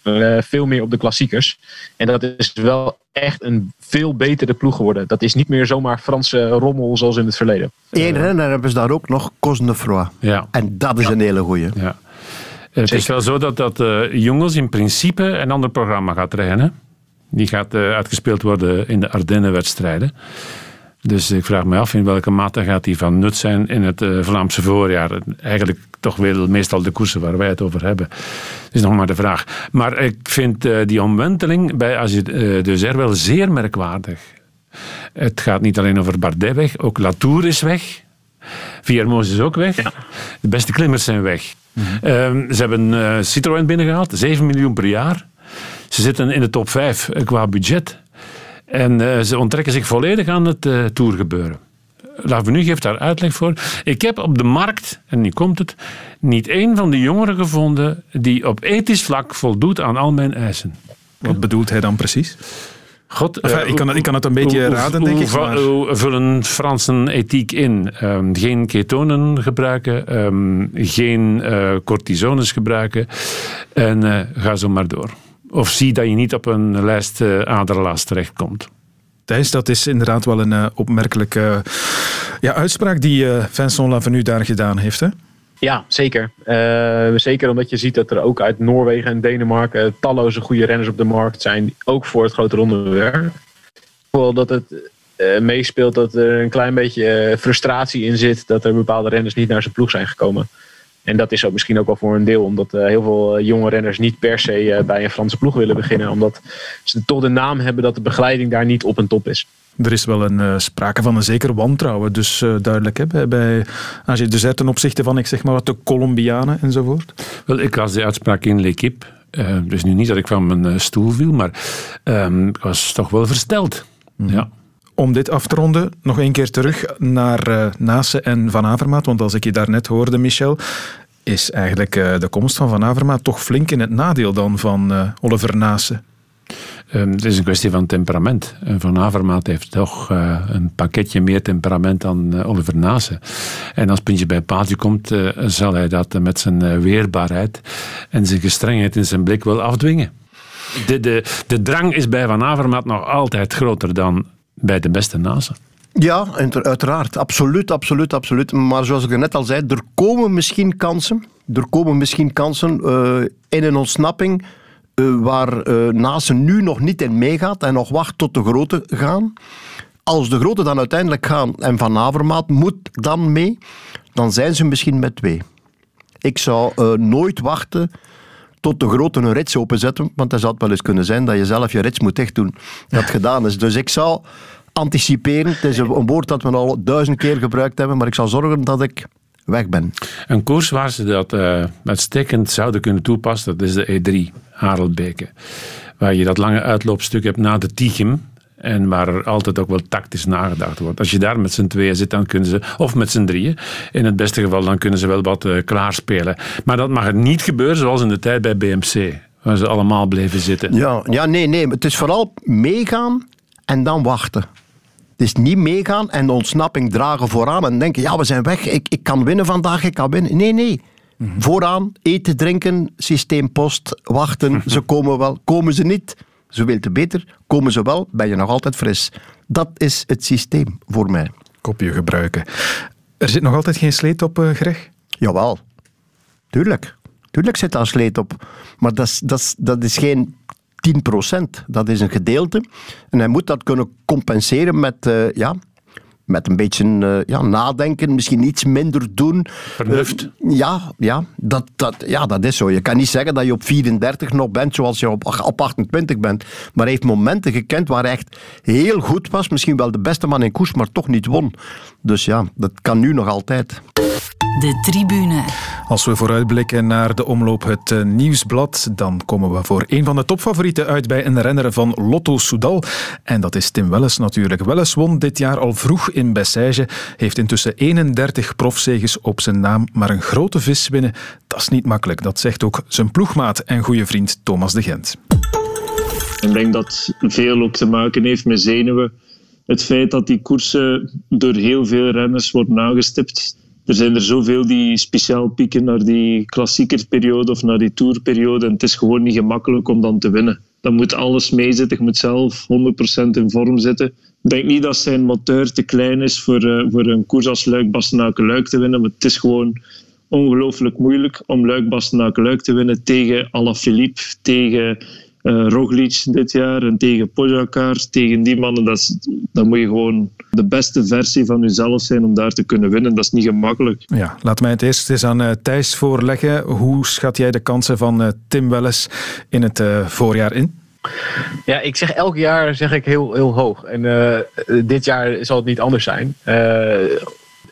uh, veel meer op de klassiekers. En dat is wel echt een veel betere ploeg geworden. Dat is niet meer zomaar Franse rommel zoals in het verleden. Eén renner hebben ze daar ook nog, Cosnefroid. Ja. En dat is een hele goeie. Ja. Het is wel zo dat, dat uh, jongens in principe een ander programma gaat rijden. Die gaat uh, uitgespeeld worden in de Ardennen-wedstrijden. Dus ik vraag me af in welke mate gaat die van nut zijn in het uh, Vlaamse voorjaar. Eigenlijk toch wel meestal de koersen waar wij het over hebben. Dat is nog maar de vraag. Maar ik vind die omwenteling bij Azir de Zer wel zeer merkwaardig. Het gaat niet alleen over Bardet weg, ook Latour is weg. Viermoos is ook weg. De beste klimmers zijn weg. Um, ze hebben uh, Citroën binnengehaald, 7 miljoen per jaar. Ze zitten in de top 5 qua budget. En uh, ze onttrekken zich volledig aan het uh, tourgebeuren. Lavenu geeft daar uitleg voor. Ik heb op de markt, en nu komt het, niet één van de jongeren gevonden die op ethisch vlak voldoet aan al mijn eisen. Wat bedoelt hij dan precies? God, enfin, ik, kan het, ik kan het een beetje hoe, raden, denk hoe, ik. Maar... Hoe vullen Fransen ethiek in? Um, geen ketonen gebruiken, um, geen uh, cortisones gebruiken en uh, ga zo maar door. Of zie dat je niet op een lijst aderlaas terechtkomt. Thijs, dat is inderdaad wel een opmerkelijke ja, uitspraak die Vincent Lavenu daar gedaan heeft. Hè? Ja, zeker. Uh, zeker omdat je ziet dat er ook uit Noorwegen en Denemarken talloze goede renners op de markt zijn. Ook voor het grote rondewerk. Vooral dat het uh, meespeelt dat er een klein beetje frustratie in zit. Dat er bepaalde renners niet naar zijn ploeg zijn gekomen. En dat is ook misschien ook wel voor een deel. Omdat heel veel jonge renners niet per se bij een Franse ploeg willen beginnen. Omdat ze toch de naam hebben dat de begeleiding daar niet op een top is. Er is wel een uh, sprake van een zeker wantrouwen, dus uh, duidelijk hè, bij, bij AG de ten opzichte van, ik zeg maar wat, de Colombianen enzovoort. Wel, ik las de uitspraak in L'Equipe. Uh, dus nu niet dat ik van mijn stoel viel, maar ehm, ik was toch wel versteld. Mm. Ja. Om dit af te ronden, nog een keer terug naar uh, Nase en Van Avermaat. Want als ik je daarnet hoorde, Michel, is eigenlijk uh, de komst van Van Avermaat toch flink in het nadeel dan van uh, Oliver Nase. Um, het is een kwestie van temperament. En Van Avermaat heeft toch uh, een pakketje meer temperament dan uh, Oliver Nase. En als puntje bij paaltje komt, uh, zal hij dat met zijn weerbaarheid en zijn gestrengheid in zijn blik wel afdwingen. De, de, de drang is bij Van Avermaat nog altijd groter dan bij de beste Nase. Ja, uiteraard. Absoluut, absoluut, absoluut. Maar zoals ik er net al zei, er komen misschien kansen. Er komen misschien kansen in een ontsnapping uh, waar uh, Nase nu nog niet in meegaat en nog wacht tot de grote gaan. als de grote dan uiteindelijk gaan en Van Avermaat moet dan mee, dan zijn ze misschien met twee. Ik zou uh, nooit wachten tot de grote een rits openzetten, want dan zou het wel eens kunnen zijn dat je zelf je rits moet dicht doen. Dat *laughs* gedaan is. Dus ik zou anticiperen, het is een woord dat we al duizend keer gebruikt hebben, maar ik zal zorgen dat ik weg ben. Een koers waar ze dat uh, uitstekend zouden kunnen toepassen, dat is de E3, Harelbeke. Waar je dat lange uitloopstuk hebt na de Tichem. En waar er altijd ook wel tactisch nagedacht wordt. Als je daar met z'n tweeën zit, dan kunnen ze, of met z'n drieën, in het beste geval, dan kunnen ze wel wat uh, klaarspelen. Maar dat mag het niet gebeuren zoals in de tijd bij BMC, waar ze allemaal bleven zitten. Ja, ja nee, nee. Het is vooral meegaan en dan wachten. Niet meegaan en de ontsnapping dragen vooraan en denken, ja, we zijn weg, ik, ik kan winnen vandaag, ik kan winnen. Nee, nee. Mm -hmm. Vooraan, eten, drinken, systeempost, wachten, ze *laughs* komen wel. Komen ze niet, zoveel te beter. Komen ze wel, ben je nog altijd fris. Dat is het systeem voor mij. Kopje gebruiken. Er zit nog altijd geen sleet op, uh, Greg? Jawel. Tuurlijk. Tuurlijk zit daar sleet op. Maar dat is, dat is, dat is geen 10%. Dat is een gedeelte. En hij moet dat kunnen compenseren met, uh, ja, met een beetje uh, ja, nadenken, misschien iets minder doen. Vernuft. Uh, ja, ja, dat, dat, ja, dat is zo. Je kan niet zeggen dat je op 34 nog bent zoals je op, op 28 bent. Maar hij heeft momenten gekend waar hij echt heel goed was. Misschien wel de beste man in koers, maar toch niet won. Dus ja, dat kan nu nog altijd. De tribune. Als we vooruitblikken naar de omloop het uh, nieuwsblad, dan komen we voor een van de topfavorieten uit bij een renner van Lotto Soudal. En dat is Tim Welles natuurlijk. Welles won dit jaar al vroeg in Bessège, heeft intussen 31 profzeges op zijn naam, maar een grote vis winnen, dat is niet makkelijk. Dat zegt ook zijn ploegmaat en goede vriend Thomas de Gent. Ik denk dat veel ook te maken heeft met zenuwen. Het feit dat die koersen door heel veel renners worden aangestipt er zijn er zoveel die speciaal pieken naar die klassiekerperiode of naar die tourperiode. En het is gewoon niet gemakkelijk om dan te winnen. Dan moet alles meezitten. Je moet zelf 100% in vorm zitten. Ik denk niet dat zijn moteur te klein is voor, uh, voor een koers als Luik Bastenaken Luik te winnen. Maar het is gewoon ongelooflijk moeilijk om Luik Bastenaken Luik te winnen tegen Alaphilippe, tegen uh, Roglic dit jaar en tegen Pogacar, tegen die mannen, dat is, dan moet je gewoon de beste versie van jezelf zijn om daar te kunnen winnen. Dat is niet gemakkelijk. Ja, laat mij het eerst eens aan uh, Thijs voorleggen. Hoe schat jij de kansen van uh, Tim Welles in het voorjaar in? Ja, ik zeg elk jaar zeg ik heel, heel hoog. En dit jaar zal het niet anders zijn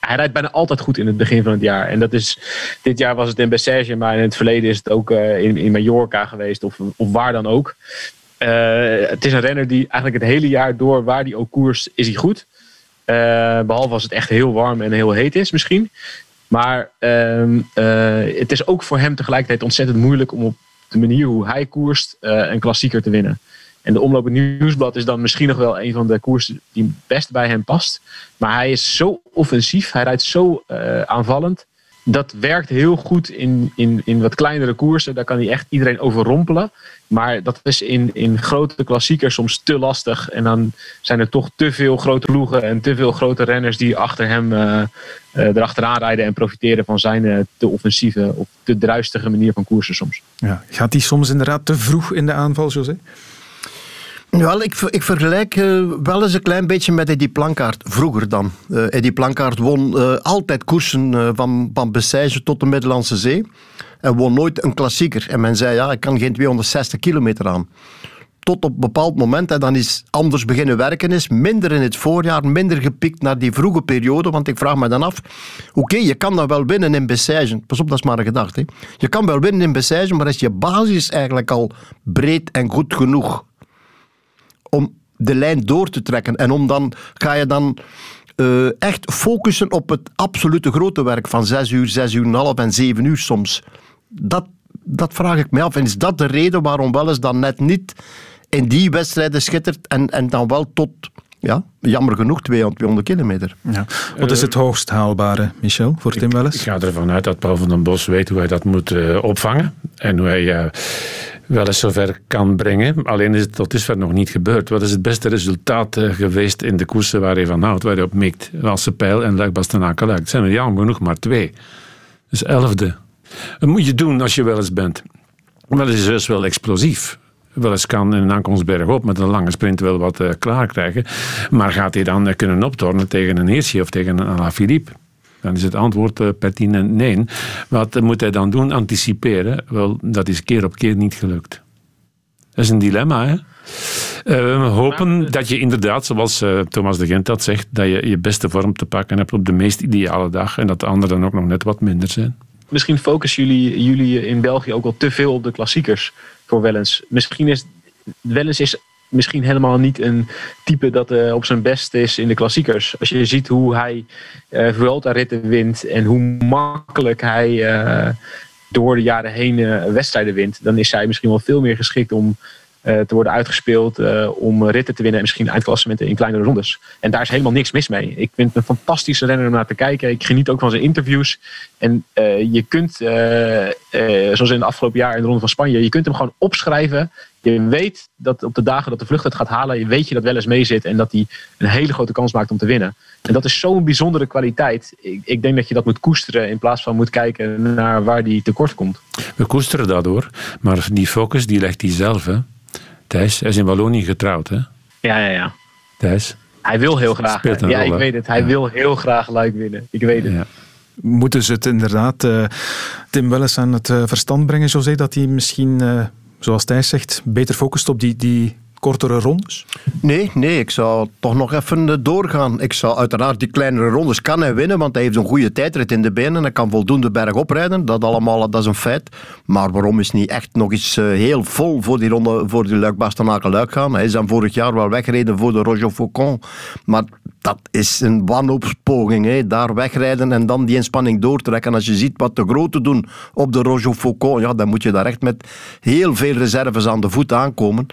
hij rijdt bijna altijd goed in het begin van het jaar. En dat is, dit jaar was het in Bessège, maar in het verleden is het ook uh, in, Mallorca geweest of, of waar dan ook. Uh, het is een renner die eigenlijk het hele jaar door, waar hij ook koers, is hij goed. Uh, behalve als het echt heel warm en heel heet is misschien. Maar ehm, het is ook voor hem tegelijkertijd ontzettend moeilijk om op de manier hoe hij koerst een klassieker te winnen. En de omloop nieuwsblad is dan misschien nog wel een van de koersen die best bij hem past. Maar hij is zo offensief, hij rijdt zo uh, aanvallend. Dat werkt heel goed in, in, in wat kleinere koersen. Daar kan hij echt iedereen overrompelen. Maar dat is in, in grote klassiekers soms te lastig. En dan zijn er toch te veel grote ploegen en te veel grote renners die achter hem uh, uh, erachteraan rijden en profiteren van zijn uh, te offensieve of te druistige manier van koersen soms. Ja, gaat hij soms inderdaad te vroeg in de aanval, José? Wel, ik, ik vergelijk uh, wel eens een klein beetje met Eddie Plankaart. Vroeger dan. Uh, Eddie Plankaart won uh, altijd koersen van, van Bessège tot de Middellandse Zee. En won nooit een klassieker. En men zei, ja, ik kan geen 260 kilometer aan. Tot op een bepaald moment, en dan is anders beginnen werken, is minder in het voorjaar, minder gepikt naar die vroege periode. Want ik vraag me dan af, oké, je kan dan wel winnen in Bessège. Pas op, dat is maar een gedachte. Je kan wel winnen in Bessège, maar is je basis eigenlijk al breed en goed genoeg om de lijn door te trekken. En om dan ga je dan uh, echt focussen op het absolute grote werk van zes uur, zes uur en een half en zeven uur soms. Dat, dat vraag ik me af. En is dat de reden waarom wel eens dan net niet in die wedstrijden schittert en, en dan wel tot, ja, jammer genoeg, 200, 200 kilometer. Ja. Wat is het hoogst haalbare, Michel, voor Tim Welles? Ik ga ervan uit dat Paul van den Bos weet hoe hij dat moet uh, opvangen. En hoe hij... Uh, wel eens zover kan brengen. Alleen is het tot dusver nog niet gebeurd. Wat is het beste resultaat uh, geweest in de koersen waar hij van houdt, waar hij op mikt? Walse Pijl en Luik Bastenaken Luik. Het zijn er jammer genoeg maar twee. Dus elfde. Dat moet je doen als je wel eens bent. Wel is dus wel explosief. Wel eens kan in een aankomst bergop met een lange sprint wel wat uh, klaar krijgen. Maar gaat hij dan uh, kunnen optornen tegen een Hirschi of tegen een Alaphilippe? Dan is het antwoord uh, pertinent nee. Wat moet hij dan doen? Anticiperen? Wel, dat is keer op keer niet gelukt. Dat is een dilemma, hè? Uh, we hopen dat je inderdaad, zoals uh, Thomas de Gent dat zegt, dat je je beste vorm te pakken hebt op de meest ideale dag en dat de anderen dan ook nog net wat minder zijn. Misschien focussen jullie, jullie in België ook al te veel op de klassiekers voor Wellens. Misschien is Wellens is misschien helemaal niet een type dat uh, op zijn best is in de klassiekers. Als je ziet hoe hij uh, Vuelta-ritten wint en hoe makkelijk hij uh, door de jaren heen wedstrijden wint, dan is hij misschien wel veel meer geschikt om te worden uitgespeeld om ritten te winnen en misschien eindklassementen in kleinere rondes. En daar is helemaal niks mis mee. Ik vind het een fantastische renner om naar te kijken. Ik geniet ook van zijn interviews. En je kunt, zoals in de afgelopen jaar in de Ronde van Spanje, je kunt hem gewoon opschrijven. Je weet dat op de dagen dat de vlucht het gaat halen, je weet je dat wel eens mee zit en dat hij een hele grote kans maakt om te winnen. En dat is zo'n bijzondere kwaliteit. Ik, ik, denk dat je dat moet koesteren in plaats van moet kijken naar waar die tekort komt. We koesteren dat hoor, maar die focus die legt hij zelf. Hè? Thijs, hij is in Wallonië getrouwd, hè? Ja, ja, ja. Thijs? Hij wil heel graag. Ja, rol, ik weet het. Hij ja. wil heel graag Luik winnen. Ik weet het. Ja. Moeten ze het inderdaad uh, Tim Welles aan het uh, verstand brengen, José, dat hij misschien, uh, zoals Thijs zegt, beter focust op die, die kortere rondes? Nee, nee, ik zou toch nog even doorgaan. Ik zou uiteraard die kleinere rondes kan hij winnen, want hij heeft een goede tijdrit in de benen. Hij kan voldoende berg oprijden. Dat allemaal, dat is een feit. Maar waarom is niet echt nog eens heel vol voor die ronde, voor die luik luik gaan? Hij is dan vorig jaar wel weggereden voor de Roger Faucon. Maar dat is een wanhoopspoging. Hè. Daar wegrijden en dan die inspanning doortrekken. Als je ziet wat de grote doen op de Roger Faucon, ja, dan moet je daar echt met heel veel reserves aan de voet aankomen.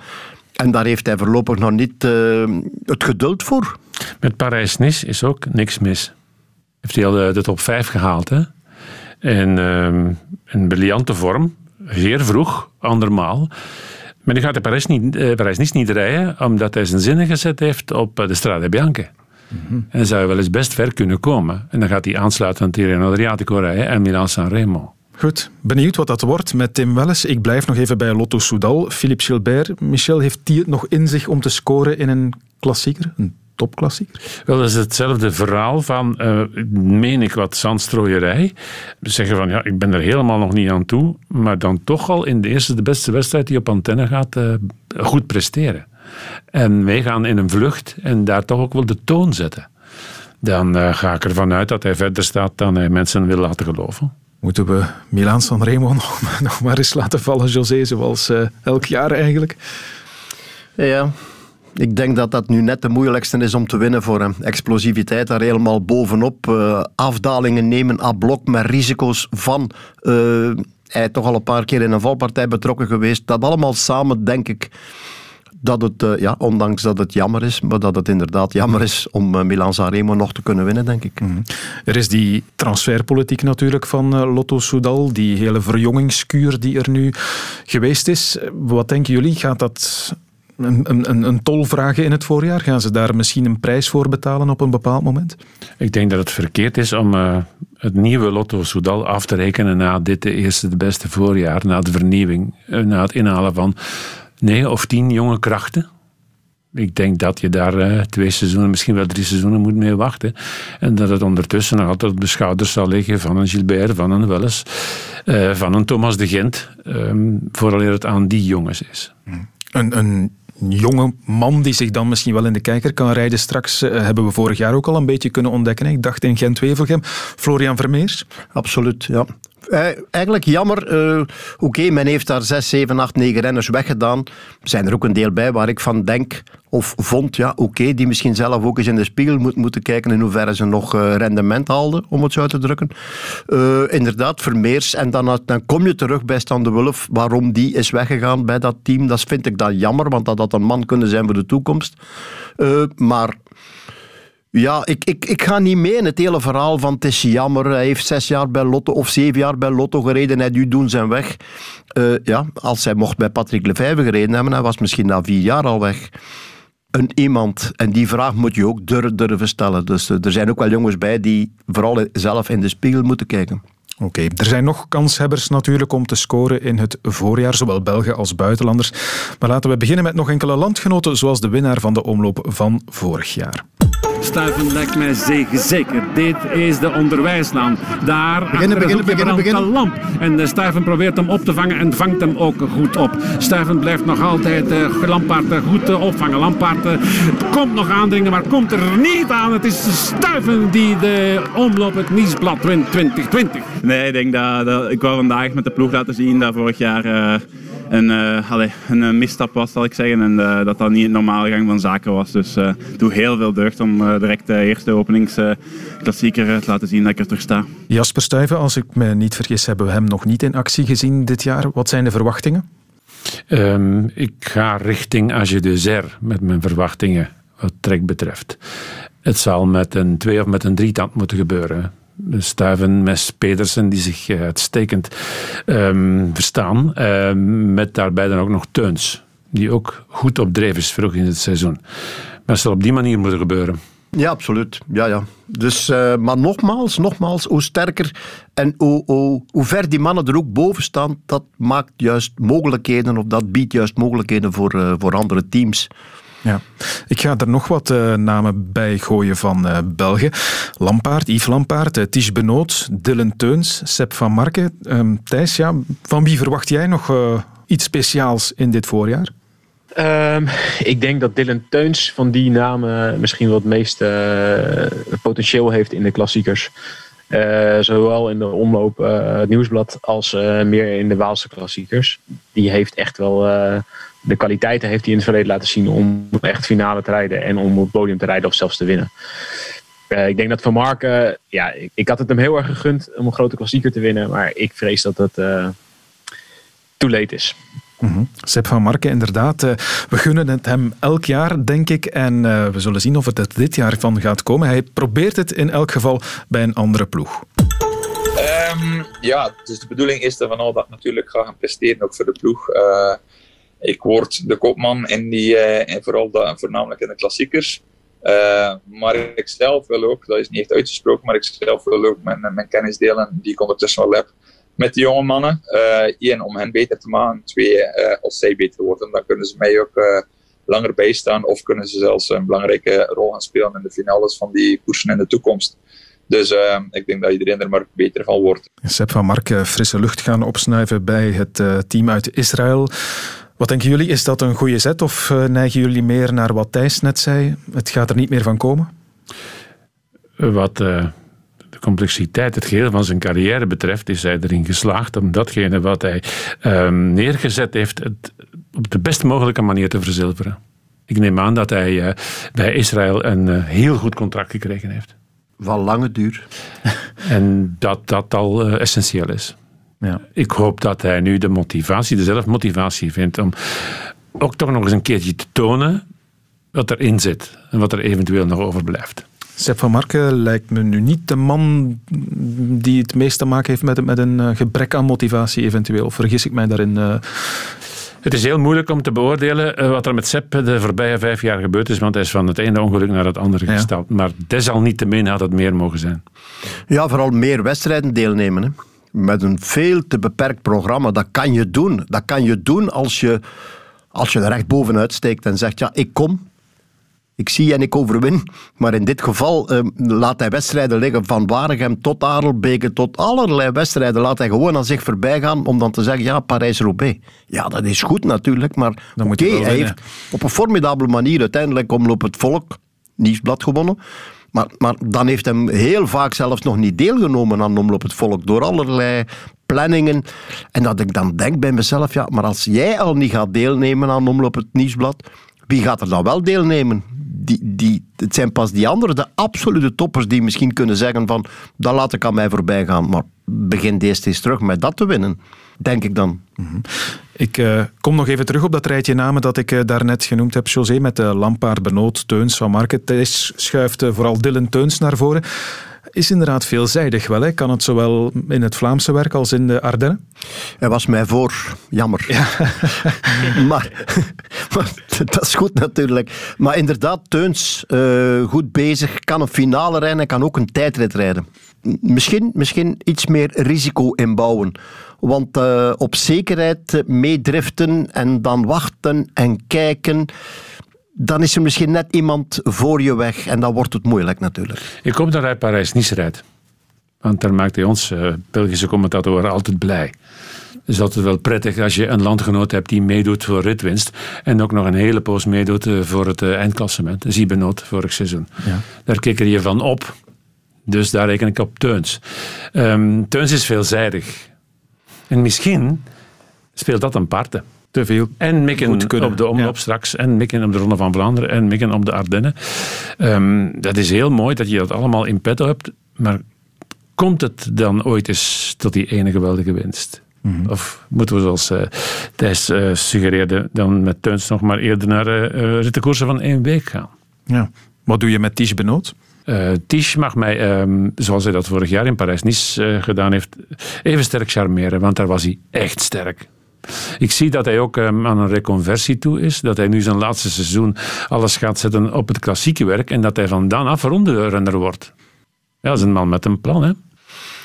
En daar heeft hij voorlopig nog niet uh, het geduld voor. Met Parijs-Nice is ook niks mis. Heeft hij al de, de top 5 gehaald. Hè? En uh, een briljante vorm. Zeer vroeg, andermaal. Maar die gaat de Parijs-Nice Parijs niet rijden, omdat hij zijn zinnen gezet heeft op de Strade Bianche. Mm-hmm. En zou wel eens best ver kunnen komen. En dan gaat hij aansluiten aan Tirreno Adriatico rijden en Milan-San Remo. Goed, benieuwd wat dat wordt met Tim Welles. Ik blijf nog even bij Lotto Soudal. Philippe Gilbert, Michel, heeft die het nog in zich om te scoren in een klassieker? Een topklassieker? Wel, dat is hetzelfde verhaal van, uh, meen ik wat, zandstrooierij. Zeggen van, ja, ik ben er helemaal nog niet aan toe, maar dan toch al in de eerste, de beste wedstrijd die op antenne gaat, uh, goed presteren. En wij gaan in een vlucht en daar toch ook wel de toon zetten. Dan uh, ga ik ervan uit dat hij verder staat dan hij mensen wil laten geloven. Moeten we Milan San Remo *laughs* nog, maar eens laten vallen, José, zoals uh, elk jaar eigenlijk? Ja, ik denk dat dat nu net de moeilijkste is om te winnen voor hem. Explosiviteit daar helemaal bovenop. Uh, afdalingen nemen à blok met risico's van... Uh, hij toch al een paar keer in een valpartij betrokken geweest. Dat allemaal samen, denk ik dat het, uh, ja, ondanks dat het jammer is, maar dat het inderdaad jammer is om uh, Milan Sanremo nog te kunnen winnen, denk ik. Mm. Er is die transferpolitiek natuurlijk van uh, Lotto Soudal, die hele verjongingskuur die er nu geweest is. Wat denken jullie? Gaat dat een, een, een tol vragen in het voorjaar? Gaan ze daar misschien een prijs voor betalen op een bepaald moment? Ik denk dat het verkeerd is om het nieuwe Lotto Soudal af te rekenen na dit de eerste, de beste voorjaar, na de vernieuwing, na het inhalen van negen of tien jonge krachten. Ik denk dat je daar uh, twee seizoenen, misschien wel drie seizoenen moet mee wachten. En dat het ondertussen nog altijd op de schouders zal liggen van een Gilbert, van een Welles, uh, van een Thomas de Gent. Um, vooraleer het aan die jongens is. Een, een jonge man die zich dan misschien wel in de kijker kan rijden straks, uh, hebben we vorig jaar ook al een beetje kunnen ontdekken. Ik dacht in Gent-Wevelgem. Florian Vermeers? Absoluut, ja. Uh, eigenlijk jammer. Uh, Oké, men heeft daar 6, 7, 8, 9 renners weggedaan. Er zijn er ook een deel bij waar ik van denk of vond, ja, oké, die misschien zelf ook eens in de spiegel moet, moeten kijken in hoeverre ze nog uh, rendement haalden, om het zo uit te drukken. inderdaad, Vermeers. En dan, dan kom je terug bij Stan de Wulf, waarom die is weggegaan bij dat team. Dat vind ik dan jammer, want dat had een man kunnen zijn voor de toekomst. maar ja, ik, ik, ik ga niet mee in het hele verhaal van het jammer. Hij heeft zes jaar bij Lotto of zeven jaar bij Lotto gereden. Hij nu doen zijn weg. Uh, ja, als hij mocht bij Patrick Lefevre gereden hebben, hij was misschien na vier jaar al weg. Een iemand, en die vraag moet je ook durven, durven stellen. Dus uh, er zijn ook wel jongens bij die vooral zelf in de spiegel moeten kijken. Oké, er zijn nog kanshebbers natuurlijk om te scoren in het voorjaar, zowel Belgen als buitenlanders. Maar laten we beginnen met nog enkele landgenoten, zoals de winnaar van de omloop van vorig jaar. Stuiven lijkt mij zeker. zeker. Dit is de onderwijslaan. Daar Beginnen, beginnen, beginnen, een lamp. En de Stuiven probeert hem op te vangen en vangt hem ook goed op. Stuiven blijft nog altijd uh, Lampaard uh, goed uh, opvangen. Lampaard komt nog aandringen, maar komt er niet aan. Het is Stuiven die de omloop het Nieuwsblad wint 2020. Nee, ik denk dat, dat, ik wou vandaag met de ploeg laten zien dat vorig jaar een, uh, allez, een uh, misstap was, zal ik zeggen. En uh, dat dat niet een normale gang van zaken was. Dus doe heel veel deugd om direct de eerste openingsklassieker te laten zien dat ik er terug sta. Jasper Stuyven, als ik me niet vergis, hebben we hem nog niet in actie gezien dit jaar. Wat zijn de verwachtingen? Um, ik ga richting Age de Zer met mijn verwachtingen wat trek betreft. Het zal met een twee of met een drietand moeten gebeuren. Stuiven, Mes, Pedersen, die zich eh, uitstekend um, verstaan. Um, met daarbij dan ook nog Teuns, die ook goed op dreef is vroeg in het seizoen. Maar zal op die manier moeten gebeuren. Ja, absoluut. Ja, ja. Dus, uh, maar nogmaals, nogmaals, hoe sterker en hoe, hoe, ver die mannen er ook boven staan, dat maakt juist mogelijkheden, of dat biedt juist mogelijkheden voor, uh, voor andere teams. Ja. Ik ga er nog wat uh, namen bij gooien van uh, België. Lampaard, Yves Lampaard, uh, Ties Benoot, Dylan Teuns, Sepp van Marken. Um, Thijs, ja, van wie verwacht jij nog iets speciaals in dit voorjaar? Um, ik denk dat Dylan Teuns van die namen misschien wel het meeste potentieel heeft in de klassiekers. zowel in de omloop nieuwsblad als meer in de Waalse klassiekers. Die heeft echt wel de kwaliteiten heeft hij in het verleden laten zien om echt finale te rijden en om op het podium te rijden of zelfs te winnen. Uh, ik denk dat Van Marken, ja, ik, ik, had het hem heel erg gegund om een grote klassieker te winnen, maar ik vrees dat het uh, too late is. Mm -hmm. Sepp van Marken, inderdaad. Uh, we gunnen het hem elk jaar, denk ik. En we zullen zien of het er dit jaar van gaat komen. Hij probeert het in elk geval bij een andere ploeg. Um, ja, dus de bedoeling is dat Van Al dat natuurlijk gaat gaan presteren, ook voor de ploeg ik word de kopman in die, uh, en vooral de, voornamelijk in de klassiekers. Uh, maar ik zelf wil ook, dat is niet echt uitgesproken, maar ik zelf wil ook mijn, mijn kennis delen die ik ondertussen wel heb met de jonge mannen. Eén, om hen beter te maken. Twee, als zij beter worden, dan kunnen ze mij ook langer bijstaan of kunnen ze zelfs een belangrijke rol gaan spelen in de finales van die koersen in de toekomst. Dus ik denk dat iedereen er maar beter van wordt. Sepp van Mark, frisse lucht gaan opsnuiven bij het team uit Israël. Wat denken jullie? Is dat een goede zet of uh, neigen jullie meer naar wat Thijs net zei? Het gaat er niet meer van komen? Wat uh, de complexiteit, het geheel van zijn carrière betreft, is hij erin geslaagd om datgene wat hij uh, neergezet heeft het op de best mogelijke manier te verzilveren. Ik neem aan dat hij uh, bij Israël een heel goed contract gekregen heeft. Van lange duur. *laughs* en dat dat al essentieel is. Ja. Ik hoop dat hij nu de motivatie, de zelfmotivatie vindt om ook toch nog eens een keertje te tonen wat erin zit en wat er eventueel nog overblijft. Sepp van Marken lijkt me nu niet de man die het meest te maken heeft met, met een gebrek aan motivatie eventueel. Of vergis ik mij daarin? Uh... Het is heel moeilijk om te beoordelen wat er met Sepp de voorbije vijf jaar gebeurd is, want hij is van het ene ongeluk naar het andere ja. gestapt. Maar desalniettemin had het meer mogen zijn. Ja, vooral meer wedstrijden deelnemen. Hè met een veel te beperkt programma. Dat kan je doen. Dat kan je doen als je, als je er recht bovenuit steekt en zegt, ja, ik kom. Ik zie en ik overwin. Maar in dit geval eh, laat hij wedstrijden liggen van Waregem tot Adelbeke, tot allerlei wedstrijden. Laat hij gewoon aan zich voorbij gaan om dan te zeggen, ja, Parijs-Roubaix. Ja, dat is goed natuurlijk, maar oké, okay, hij heeft op een formidabele manier uiteindelijk omloop het volk, Nieuwsblad gewonnen. Maar, dan heeft hem heel vaak zelfs nog niet deelgenomen aan Omloop het Volk door allerlei planningen. En dat ik dan denk bij mezelf, ja, maar als jij al niet gaat deelnemen aan Omloop het Nieuwsblad, wie gaat er dan wel deelnemen? Die, die, het zijn pas die anderen, de absolute toppers, die misschien kunnen zeggen van, dat laat ik aan mij voorbij gaan. Maar begin deze eens terug met dat te winnen, denk ik dan. Mm-hmm. Ik uh, kom nog even terug op dat rijtje namen dat ik uh, daarnet genoemd heb. José met de uh, Lampaard, Benoot, Teuns van Market. Thijs schuift vooral Dylan Teuns naar voren. is inderdaad veelzijdig wel. Hè? Kan het zowel in het Vlaamse werk als in de Ardennen? Hij was mij voor, jammer. Ja. *laughs* maar, *laughs* maar, dat is goed natuurlijk. Maar inderdaad, Teuns, goed bezig, kan een finale rijden en kan ook een tijdrit rijden. Misschien, misschien iets meer risico inbouwen. Want uh, op zekerheid meedriften en dan wachten en kijken dan is er misschien net iemand voor je weg en dan wordt het moeilijk natuurlijk. Ik hoop dat hij Parijs-Nice rijdt. Want daar maakt hij ons, uh, Belgische commentator, altijd blij. Het is altijd wel prettig als je een landgenoot hebt die meedoet voor ritwinst. En ook nog een hele poos meedoet uh, voor het uh, eindklassement. Ziebenoot vorig seizoen. Ja. Daar kikker je van op. Dus daar reken ik op Teuns. Um, Teuns is veelzijdig. En misschien speelt dat een parten te veel. En mikken op de omloop straks. En mikken op de Ronde van Vlaanderen. En mikken op de Ardennen. Um, dat is heel mooi dat je dat allemaal in petto hebt. Maar komt het dan ooit eens tot die ene geweldige winst? Mm -hmm. Of moeten we zoals uh, Thijs uh, suggereerde, dan met Teuns nog maar eerder naar uh, rittenkoersen van één week gaan? Ja. Wat doe je met Ties Benoot? Uh, Ties mag mij, um, zoals hij dat vorig jaar in Parijs-Nice uh, gedaan heeft, even sterk charmeren, want daar was hij echt sterk. Ik zie dat hij ook um, aan een reconversie toe is. Dat hij nu zijn laatste seizoen alles gaat zetten op het klassieke werk. En dat hij van dan af renner wordt. Ja, dat is een man met een plan, hè.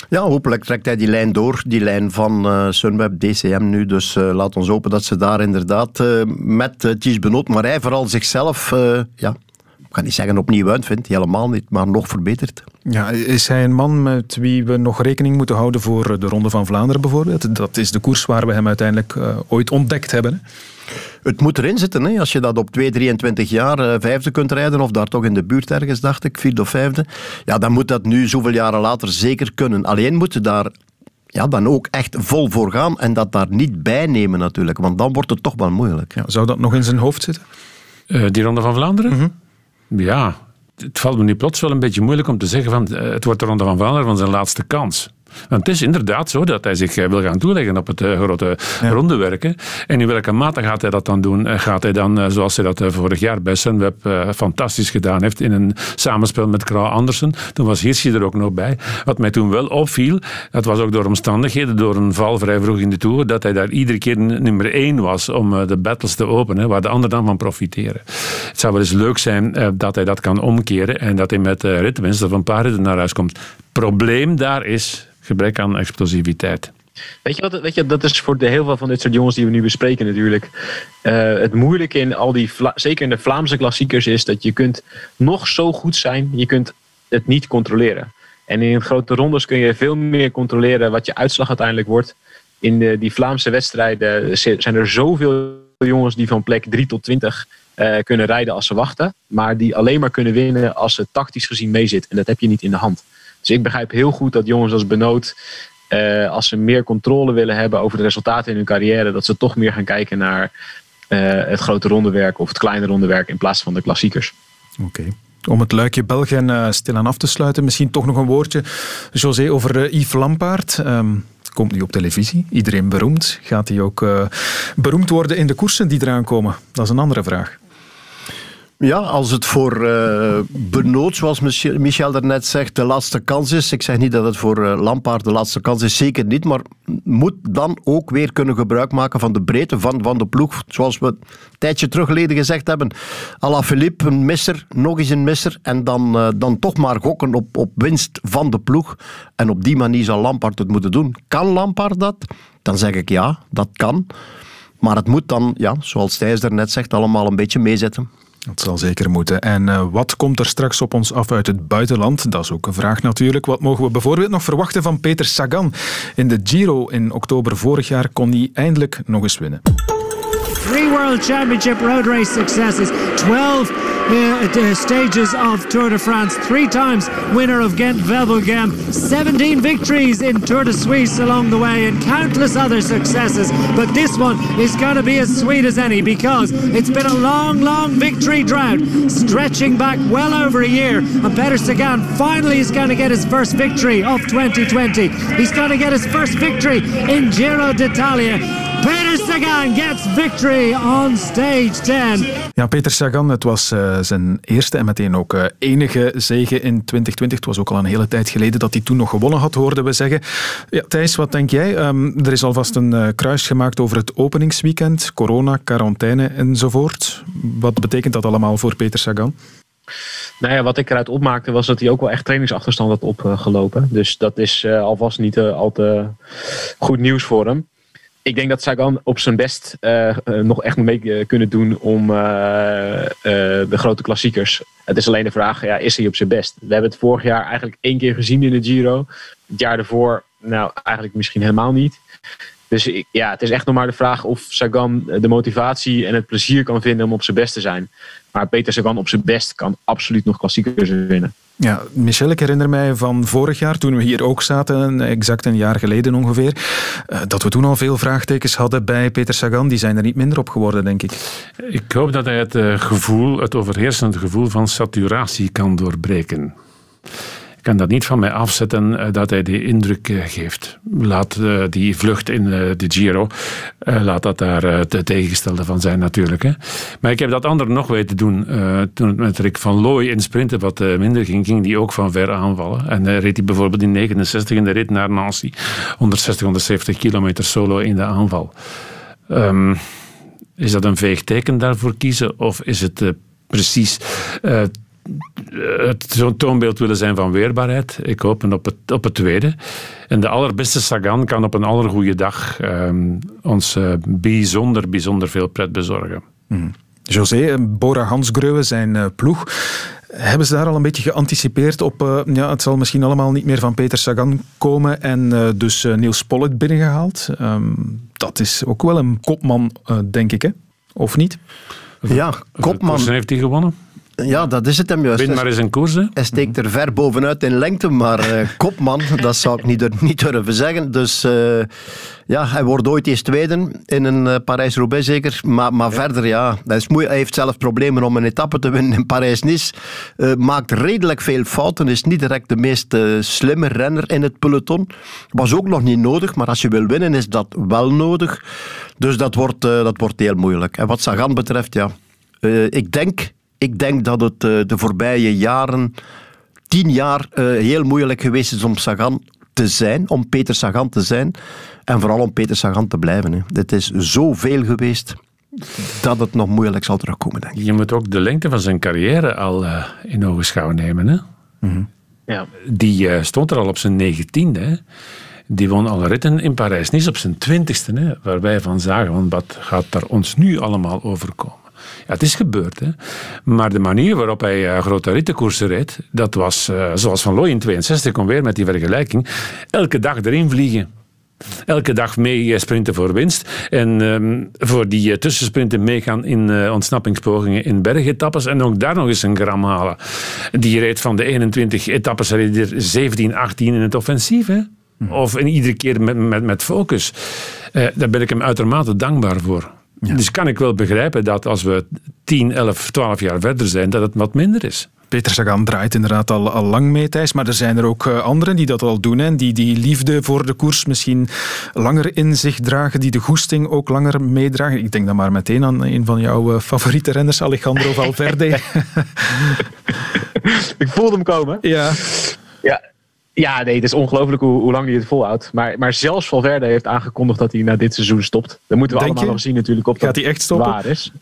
Ja, hopelijk trekt hij die lijn door, die lijn van uh, Sunweb, DCM nu. Dus laat ons hopen dat ze daar inderdaad met uh, Ties Benot, maar hij vooral zichzelf ja, ik ga niet zeggen opnieuw uitvindt, helemaal niet, maar nog verbeterd. Ja, is hij een man met wie we nog rekening moeten houden voor de Ronde van Vlaanderen bijvoorbeeld? Dat is de koers waar we hem uiteindelijk uh, ooit ontdekt hebben. Hè? Het moet erin zitten. Hè? Als je dat op 2, 23 jaar uh, vijfde kunt rijden, of daar toch in de buurt ergens, dacht ik, vierde of vijfde, ja, dan moet dat nu zoveel jaren later zeker kunnen. Alleen moeten daar ja, dan ook echt vol voor gaan en dat daar niet bij nemen natuurlijk, want dan wordt het toch wel moeilijk. Ja, zou dat nog in zijn hoofd zitten? Uh, die Ronde van Vlaanderen? Mm -hmm. Ja, het valt me nu plots wel een beetje moeilijk om te zeggen van het wordt de Ronde van Vlaanderen van zijn laatste kans. Want het is inderdaad zo dat hij zich wil gaan toeleggen op het uh, grote ja. rondewerken. En in welke mate gaat hij dat dan doen? Gaat hij dan, zoals hij dat vorig jaar bij Sunweb fantastisch gedaan heeft, in een samenspel met Krauw Andersen. Toen was Hirschi er ook nog bij. Wat mij toen wel opviel, dat was ook door omstandigheden, door een val vrij vroeg in de Tour, dat hij daar iedere keer nummer één was om de battles te openen, waar de anderen dan van profiteren. Het zou wel eens leuk zijn dat hij dat kan omkeren en dat hij met ritwinst of een paar ritten naar huis komt. Probleem daar is gebrek aan explosiviteit. Weet je wat, weet je, dat is voor de heel veel van dit soort jongens die we nu bespreken natuurlijk. Uh, het moeilijke in al die, zeker in de Vlaamse klassiekers, is dat je kunt nog zo goed zijn, je kunt het niet controleren. En in grote rondes kun je veel meer controleren wat je uitslag uiteindelijk wordt. In die Vlaamse wedstrijden zijn er zoveel jongens die van plek 3 tot 20 uh, kunnen rijden als ze wachten. Maar die alleen maar kunnen winnen als ze tactisch gezien meezitten. En dat heb je niet in de hand. Dus ik begrijp heel goed dat jongens als Benoot, uh, als ze meer controle willen hebben over de resultaten in hun carrière, dat ze toch meer gaan kijken naar uh, het grote rondewerk of het kleine rondewerk in plaats van de klassiekers. Oké. Om het luikje België uh, stilaan af te sluiten, misschien toch nog een woordje, José, over Yves Lampaard. Um, komt nu op televisie, iedereen beroemd. Gaat hij ook beroemd worden in de koersen die eraan komen? Dat is een andere vraag. Ja, als het voor uh, Benoot, zoals Michel daarnet zegt, de laatste kans is. Ik zeg niet dat het voor uh, Lampaard de laatste kans is, zeker niet. Maar moet dan ook weer kunnen gebruik maken van de breedte van, van de ploeg. Zoals we een tijdje terug geleden gezegd hebben. Ala Philippe, een misser, nog eens een misser. En dan, uh, dan toch maar gokken op, op winst van de ploeg. En op die manier zal Lampaard het moeten doen. Kan Lampaard dat? Dan zeg ik ja, dat kan. Maar het moet dan, ja, zoals Thijs daarnet zegt, allemaal een beetje meezetten. Dat zal zeker moeten. En uh, wat komt er straks op ons af uit het buitenland? Dat is ook een vraag natuurlijk. Wat mogen we bijvoorbeeld nog verwachten van Peter Sagan? In de Giro in oktober vorig jaar kon hij eindelijk nog eens winnen. Three World Championship road race successes, 12 uh, stages of Tour de France, three times winner of Ghent Wevelgem, 17 victories in Tour de Suisse along the way, and countless other successes. But this one is going to be as sweet as any because it's been a long, long victory drought, stretching back well over a year. And Peter Sagan finally is going to get his first victory of 2020. He's going to get his first victory in Giro d'Italia. Peter Sagan gets victory on stage 10. Ja, Peter Sagan, het was uh, zijn eerste en meteen ook uh, enige zege in 2020. Het was ook al een hele tijd geleden dat hij toen nog gewonnen had, hoorden we zeggen. Ja, Thijs, wat denk jij? Um, er is alvast een uh, kruis gemaakt over het openingsweekend, corona, quarantaine enzovoort. Wat betekent dat allemaal voor Peter Sagan? Nou ja, wat ik eruit opmaakte was dat hij ook wel echt trainingsachterstand had opgelopen. Dus dat is uh, alvast niet uh, al te goed nieuws voor hem. Ik denk dat Sagan op zijn best uh, nog echt mee kunnen doen om de grote klassiekers. Het is alleen de vraag, ja, is hij op zijn best? We hebben het vorig jaar eigenlijk één keer gezien in de Giro. Het jaar daarvoor, nou eigenlijk misschien helemaal niet. Dus ja, het is echt nog maar de vraag of Sagan de motivatie en het plezier kan vinden om op zijn best te zijn. Maar Peter Sagan op zijn best kan absoluut nog klassiekers winnen. Ja, Michel, ik herinner mij van vorig jaar, toen we hier ook zaten, exact een jaar geleden ongeveer, dat we toen al veel vraagtekens hadden bij Peter Sagan. Die zijn er niet minder op geworden, denk ik. Ik hoop dat hij het gevoel, het overheersende gevoel van saturatie kan doorbreken kan dat niet van mij afzetten uh, dat hij die indruk uh, geeft. Laat uh, die vlucht in de Giro, laat dat daar het tegengestelde van zijn natuurlijk. Hè. Maar ik heb dat andere nog weten doen. toen het met Rick van Looy in sprinten wat minder ging, ging die ook van ver aanvallen. En reed hij bijvoorbeeld in 69 in de rit naar Nancy. 160, 170 kilometer solo in de aanval. Um, is dat een veeg teken daarvoor kiezen? Of is het precies zo'n toonbeeld willen zijn van weerbaarheid. Ik hoop op het, op het tweede. En de allerbeste Sagan kan op een allergoede dag um, ons uh, bijzonder, bijzonder veel pret bezorgen. Mm. José, Bora Hansgrohe, zijn uh, ploeg. Hebben ze daar al een beetje geanticipeerd op... Uh, ja, het zal misschien allemaal niet meer van Peter Sagan komen en dus Niels Pollitt binnengehaald. Um, dat is ook wel een kopman, denk ik, hè? Of niet? Ja, kopman. heeft hij gewonnen? Ja, dat is het hem juist. Win maar eens een koers. Hè? Hij steekt er ver bovenuit in lengte, maar uh, *laughs* kopman, dat zou ik niet, niet durven zeggen. Dus uh, ja, hij wordt ooit eens tweede in een uh, Parijs-Roubaix zeker. Maar, maar ja. verder, ja, dat is moeilijk. hij heeft zelf problemen om een etappe te winnen in Parijs-Nice. maakt redelijk veel fouten, is niet direct de meest slimme renner in het peloton. Was ook nog niet nodig, maar als je wil winnen is dat wel nodig. Dus dat wordt, dat wordt heel moeilijk. En wat Sagan betreft, ja, ik denk ik denk dat het uh, de voorbije jaren, tien jaar, uh, heel moeilijk geweest is om Sagan te zijn, om Peter Sagan te zijn. En vooral om Peter Sagan te blijven. Hè. Dit is zoveel geweest dat het nog moeilijk zal terugkomen, denk ik. Je moet ook de lengte van zijn carrière al uh, in ogenschouw nemen. Hè? Mm -hmm. ja. Die stond er al op zijn negentiende. Die won alle ritten in Parijs, niet op zijn twintigste. Waar wij van zagen, want wat gaat daar ons nu allemaal overkomen? Ja, het is gebeurd. Hè. Maar de manier waarop hij uh, grote rittenkoersen reed, dat was uh, zoals Van Looy in 62, kom weer met die vergelijking, elke dag erin vliegen. Elke dag mee eh, sprinten voor winst. En um, voor die uh, tussensprinten meegaan in uh, ontsnappingspogingen in bergetappes. En ook daar nog eens een gram halen. Die reed van de 21 etappes reed er 17, 18 in het offensief. Hè? Of in iedere keer met, met, met focus. daar ben ik hem uitermate dankbaar voor. Ja. Dus kan ik wel begrijpen dat als we 10, 11, 12 jaar verder zijn, dat het wat minder is. Peter Sagan draait inderdaad al, al lang mee, Thijs. Maar er zijn er ook uh, anderen die dat al doen. Hè, die die liefde voor de koers misschien langer in zich dragen. Die de goesting ook langer meedragen. Ik denk dan maar meteen aan een van jouw uh, favoriete renners, Alejandro Valverde. *laughs* ik voelde hem komen. Ja. Ja, ja, nee, het is ongelooflijk hoe, hoe lang hij het volhoudt. Maar, maar zelfs Valverde heeft aangekondigd dat hij na dit seizoen stopt. Dan moeten we Denk allemaal je? nog zien natuurlijk op Gaat hij echt stoppen? waar is.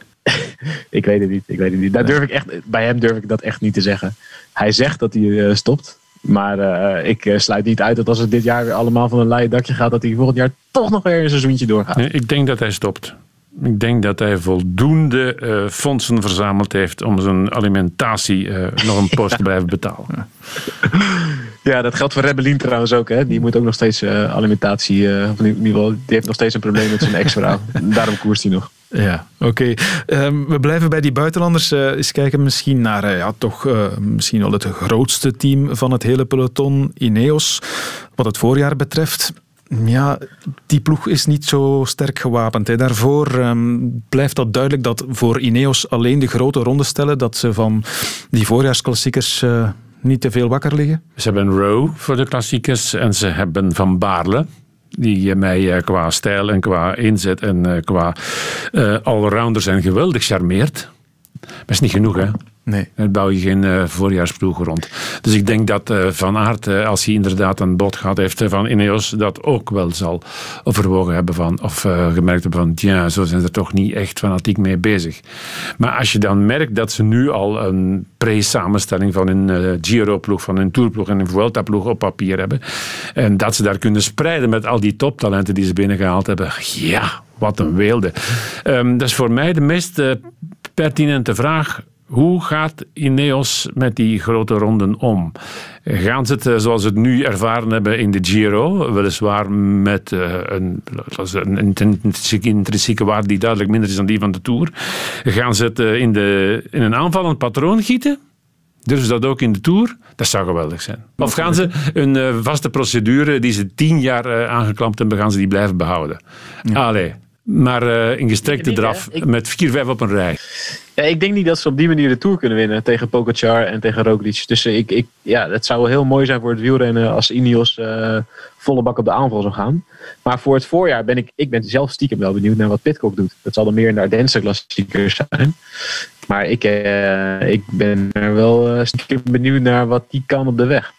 *laughs* ik weet het niet. Ik weet het niet. Daar durf ik echt, bij hem durf ik dat echt niet te zeggen. Hij zegt dat hij uh, stopt. Maar uh, ik uh, sluit niet uit dat als het dit jaar weer allemaal van een leien dakje gaat, dat hij volgend jaar toch nog weer een seizoentje doorgaat. Nee, ik denk dat hij stopt. Ik denk dat hij voldoende uh, fondsen verzameld heeft om zijn alimentatie uh, nog een post *laughs* te blijven betalen. *laughs* Ja, dat geldt voor Rebellin trouwens ook. Hè. Die moet ook nog steeds uh, alimentatie. of in ieder geval, die heeft nog steeds een probleem met zijn ex-vrouw. *laughs* Daarom koerst hij nog. Ja, oké. Okay. Um, we blijven bij die buitenlanders. Uh, eens kijken misschien naar uh, ja, toch uh, misschien wel het grootste team van het hele peloton, Ineos. Wat het voorjaar betreft. Ja, die ploeg is niet zo sterk gewapend. Hè. Daarvoor um, blijft dat duidelijk dat voor Ineos alleen de grote ronde stellen, dat ze van die voorjaarsklassiekers uh, niet te veel wakker liggen. Ze hebben Rowe voor de klassiekers en ze hebben Van Baarle. die mij eh, qua stijl en qua inzet en eh, qua uh, allrounder zijn geweldig charmeert. Maar is niet genoeg, hè? Nee. Daar bouw je geen uh, voorjaarsploeg rond. Dus ik denk dat uh, Van Aert, uh, als hij inderdaad een bod gehad heeft van Ineos, dat ook wel zal overwogen hebben van, of gemerkt hebben van, tja, zo zijn ze er toch niet echt fanatiek mee bezig. Maar als je dan merkt dat ze nu al een pre-samenstelling van een Giro-ploeg, van een Tourploeg en een Vuelta-ploeg op papier hebben, en dat ze daar kunnen spreiden met al die toptalenten die ze binnengehaald hebben, ja, wat een weelde. Um, dat is voor mij de meest pertinente vraag hoe gaat Ineos met die grote ronden om? Gaan ze het eh, zoals ze het nu ervaren hebben in de Giro, weliswaar met uh, een, een intrinsieke waarde die duidelijk minder is dan die van de Tour? Gaan ze het uh, in, de, in een aanvallend patroon gieten? Durven ze dat ook in de Tour? Dat zou geweldig zijn. Of gaan ze een vaste procedure die ze tien jaar aangeklampt hebben, gaan ze die blijven behouden? Ja. Allee, maar uh, in gestrekte niet, draf ik... met 4-5 op een rij. Ja, ik denk niet dat ze op die manier de Tour kunnen winnen tegen Pogacar en tegen Roglic. Dus ik, ik, ja, het zou wel heel mooi zijn voor het wielrennen als Ineos uh, volle bak op de aanval zou gaan. Maar voor het voorjaar ben ik, ik ben zelf stiekem wel benieuwd naar wat Pitcock doet. Dat zal dan meer naar Ardense klassiekers zijn. Maar ik, uh, ik ben er wel stiekem benieuwd naar wat die kan op de weg.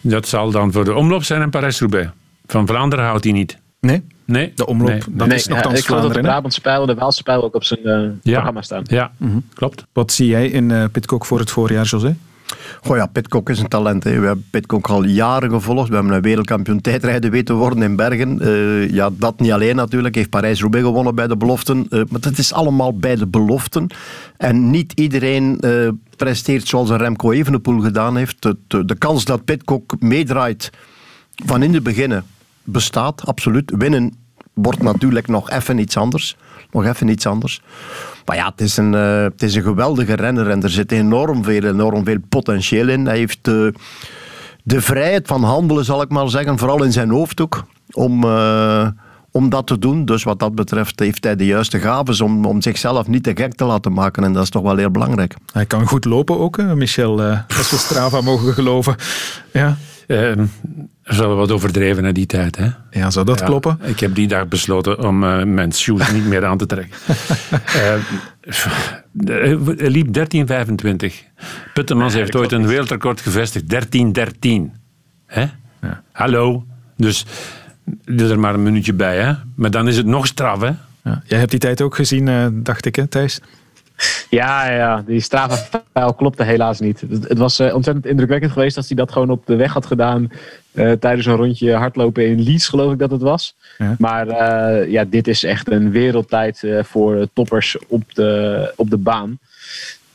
Dat zal dan voor de omloop zijn en Parijs-Roubaix. Van Vlaanderen houdt hij niet. Nee? Nee. De omloop, nee. dat nee, is nogthans ja, ik geloof dat de? Brabantse pijl en de Waalse pijl ook op zijn uh, Ja. programma staan. Ja, klopt. Wat zie jij in eh Pitcock voor het voorjaar, José? Goh ja, Pitcock is een talent. Hè. We hebben Pitcock al jaren gevolgd. We hebben een wereldkampioen tijdrijden weten worden in Bergen. Eh, ja, dat niet alleen natuurlijk. Heeft Parijs-Roubaix gewonnen bij de beloften. Eh, maar dat is allemaal bij de beloften. En niet iedereen eh, presteert zoals een Remco Evenepoel gedaan heeft. De, de, de kans dat Pitcock meedraait van in de beginnen bestaat, absoluut. Winnen wordt natuurlijk nog even iets anders. Nog even iets anders. Maar ja, het is een, uh, het is een geweldige renner en er zit enorm veel, enorm veel potentieel in. Hij heeft uh, de vrijheid van handelen, zal ik maar zeggen, vooral in zijn hoofd ook, om, uh, om dat te doen. Dus wat dat betreft heeft hij de juiste gaves om, om zichzelf niet te gek te laten maken. En dat is toch wel heel belangrijk. Hij kan goed lopen ook, Michel, als we Strava mogen geloven. Ja. Uh, er zal wat overdreven in die tijd. Hè? Ja, zou dat Ja, kloppen? Ik heb die dag besloten om uh, mijn shoes niet meer aan te trekken. *laughs* uh, liep 13.25. Puttemans heeft ooit een wereldrecord gevestigd. 13.13. Hè? Ja. Hallo. Dus doe er maar een minuutje bij. Hè? Maar dan is het nog straf. Hè? Ja. Jij hebt die tijd ook gezien, uh, dacht ik, hè, Thijs? *laughs* Ja, ja, die Strava-pijl klopte helaas niet. Het, het was uh, ontzettend indrukwekkend geweest als hij dat gewoon op de weg had gedaan uh, tijdens een rondje hardlopen in Leeds, geloof ik dat het was. Ja. Maar uh, ja, dit is echt een wereldtijd voor toppers op de, op de baan.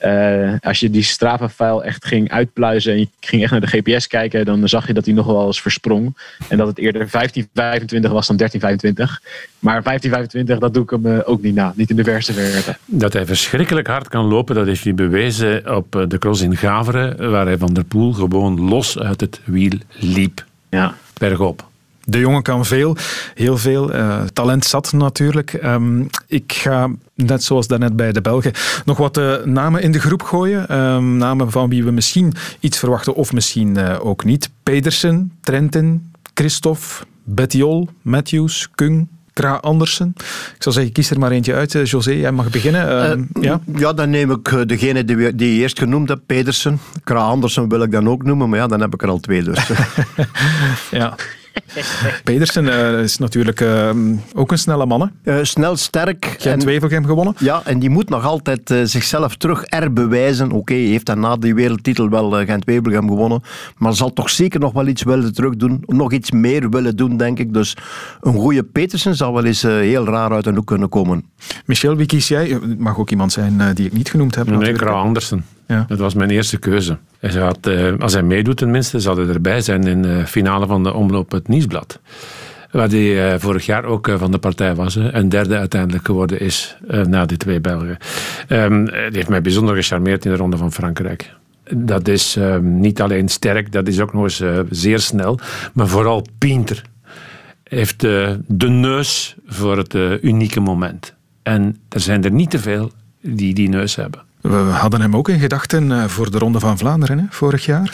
Uh, als je die Strava-file echt ging uitpluizen en je ging echt naar de GPS kijken, dan zag je dat hij nog wel eens versprong. En dat het eerder 1525 was dan 1325. Maar 1525, dat doe ik hem uh, ook niet na. Niet in de verste verte. Dat hij verschrikkelijk hard kan lopen, dat heeft hij bewezen op eh, de cross in Gaveren, waar hij Van der Poel gewoon los uit het wiel liep. Ja. Bergop. De jongen kan veel, heel veel. Uh, talent zat natuurlijk. Um, ik ga, net zoals daarnet bij de Belgen, nog wat uh, namen in de groep gooien. Um, namen van wie we misschien iets verwachten of misschien uh, ook niet. Pedersen, Trentin, Christophe, Bettiol, Matthews, Kung, Kra Andersen. Ik zou zeggen, kies er maar eentje uit. José, jij mag beginnen. Uh, ja? ja, dan neem ik degene die, we, die je eerst genoemd hebt, Pedersen. Kra Andersen wil ik dan ook noemen, maar ja, dan heb ik er al twee dus. *laughs* ja. *laughs* Pedersen uh, is natuurlijk uh, ook een snelle man. Uh, snel, sterk. Gent-Wevelgem gewonnen. Ja, en die moet nog altijd zichzelf terug erbewijzen. Oké, okay, heeft hij na die wereldtitel wel Gent-Wevelgem gewonnen. Maar zal toch zeker nog wel iets willen terugdoen. Nog iets meer willen doen, denk ik. Dus een goede Petersen zal wel eens heel raar uit een hoek kunnen komen. Michel, wie kies jij? Het mag ook iemand zijn die ik niet genoemd heb. Nee, Andersen. Dat was mijn eerste keuze. Had, uh, als hij meedoet tenminste, zal hij erbij zijn in de finale van de omloop het Nieuwsblad. Waar hij uh, vorig jaar ook van de partij was. En derde uiteindelijk geworden is na die twee Belgen. Die heeft mij bijzonder gecharmeerd in de Ronde van Frankrijk. Dat is um, niet alleen sterk, dat is ook nog eens zeer snel. Maar vooral pinter. Heeft de neus voor het unieke moment. En er zijn er niet te veel die die neus hebben. We hadden hem ook in gedachten voor de Ronde van Vlaanderen, vorig jaar.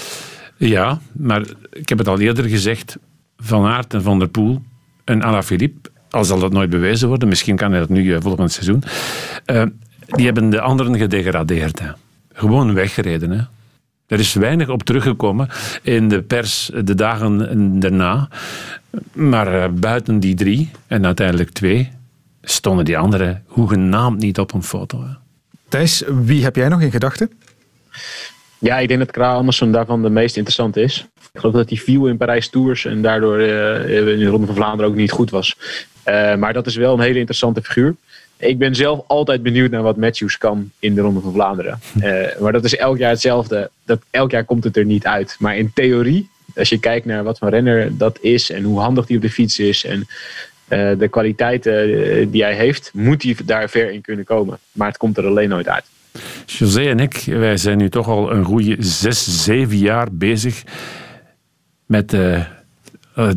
Ja, maar ik heb het al eerder gezegd. Van Aert en Van der Poel een Alaphilippe, al zal dat nooit bewezen worden, misschien kan hij dat nu uh, volgend seizoen, uh, die hebben de anderen gedegradeerd. Hè. Gewoon weggereden. Hè. Er is weinig op teruggekomen in de pers de dagen daarna. Maar buiten die drie, en uiteindelijk twee, stonden die anderen hoegenaamd niet op een foto. Thijs, wie heb jij nog in gedachten? Ja, ik denk dat Kraal Amazon daarvan de meest interessante is. Ik geloof dat hij viel in Parijs Tours en daardoor uh, in de Ronde van Vlaanderen ook niet goed was. Uh, maar dat is wel een hele interessante figuur. Ik ben zelf altijd benieuwd naar wat Matthews kan in de Ronde van Vlaanderen. Uh, *laughs* maar dat is elk jaar hetzelfde. Dat, elk jaar komt het er niet uit. Maar in theorie, als je kijkt naar wat voor renner dat is en hoe handig die op de fiets is en de kwaliteiten die hij heeft, moet hij daar ver in kunnen komen. Maar het komt er alleen nooit uit. José en ik, wij zijn nu toch al een goede zes, zeven jaar bezig met uh,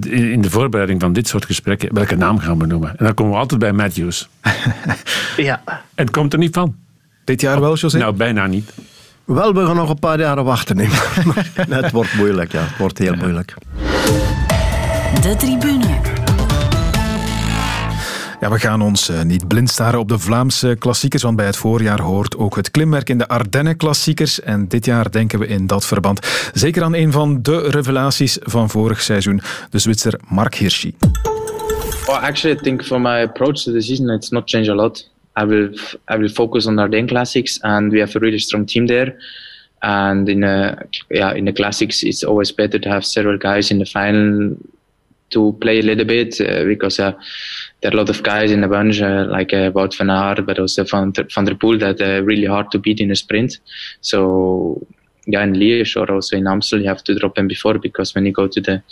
in de voorbereiding van dit soort gesprekken, welke naam gaan we noemen? En dan komen we altijd bij Matthews. *laughs* ja. En het komt er niet van. Dit jaar wel, José? Nou, bijna niet. Wel, we gaan nog een paar jaren wachten. Nee. *laughs* het wordt moeilijk, ja. Het wordt heel moeilijk. De tribune. Ja, we gaan ons uh, niet blind staren op de Vlaamse klassiekers, want bij het voorjaar hoort ook het klimwerk in de Ardennen klassiekers. En dit jaar denken we in dat verband zeker aan een van de revelaties van vorig seizoen, de Zwitser Mark Hirschi. Well, actually, I think for my approach to the season, it's not changed a lot. I will, I will focus on Ardennes classics, and we have a really strong team there. And in a, yeah, in the classics, it's always better to have several guys in the final to play a little bit uh, because uh, there are a lot of guys in the bunch uh, like uh, Wout van Aert, but also Van, van der Poel that are really hard to beat in a sprint. So yeah, in Liège or also in Amstel, you have to drop them before because when you go to the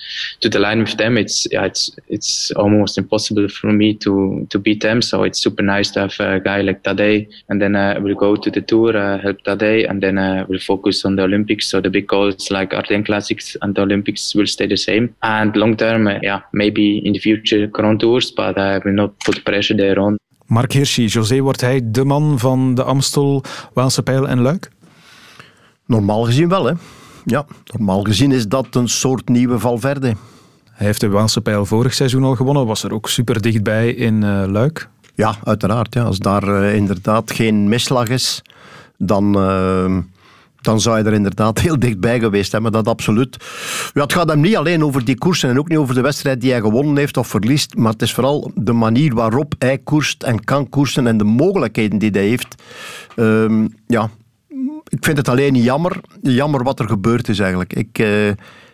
to the line with them, it's yeah, it's it's almost impossible for me to to beat them. So it's super nice to have a guy like Tadej, and then uh, we'll go to the tour, uh, help Tadej, and then uh, we'll focus on the Olympics. So the big goals like Ardennes Classics and the Olympics will stay the same. And long term, uh, yeah, maybe in the future Grand Tours, but I will not put pressure there on. Mark Hirschi, José, wordt hij de man van de Amstel, Waalse Pijl en Luik? Normaal gezien wel, hè. Ja, normaal gezien is dat een soort nieuwe Valverde. Hij heeft de Waalse pijl vorig seizoen al gewonnen. Was er ook super dichtbij in uh, Luik? Ja, uiteraard. Ja. Als daar uh, inderdaad geen misslag is, dan, uh, dan zou je er inderdaad *laughs* heel dichtbij geweest hebben. Dat absoluut. Ja, het gaat hem niet alleen over die koersen en ook niet over de wedstrijd die hij gewonnen heeft of verliest, maar het is vooral de manier waarop hij koerst en kan koersen en de mogelijkheden die hij heeft. Ehm, ja, ik vind het alleen jammer, jammer wat er gebeurd is eigenlijk. Ik, uh,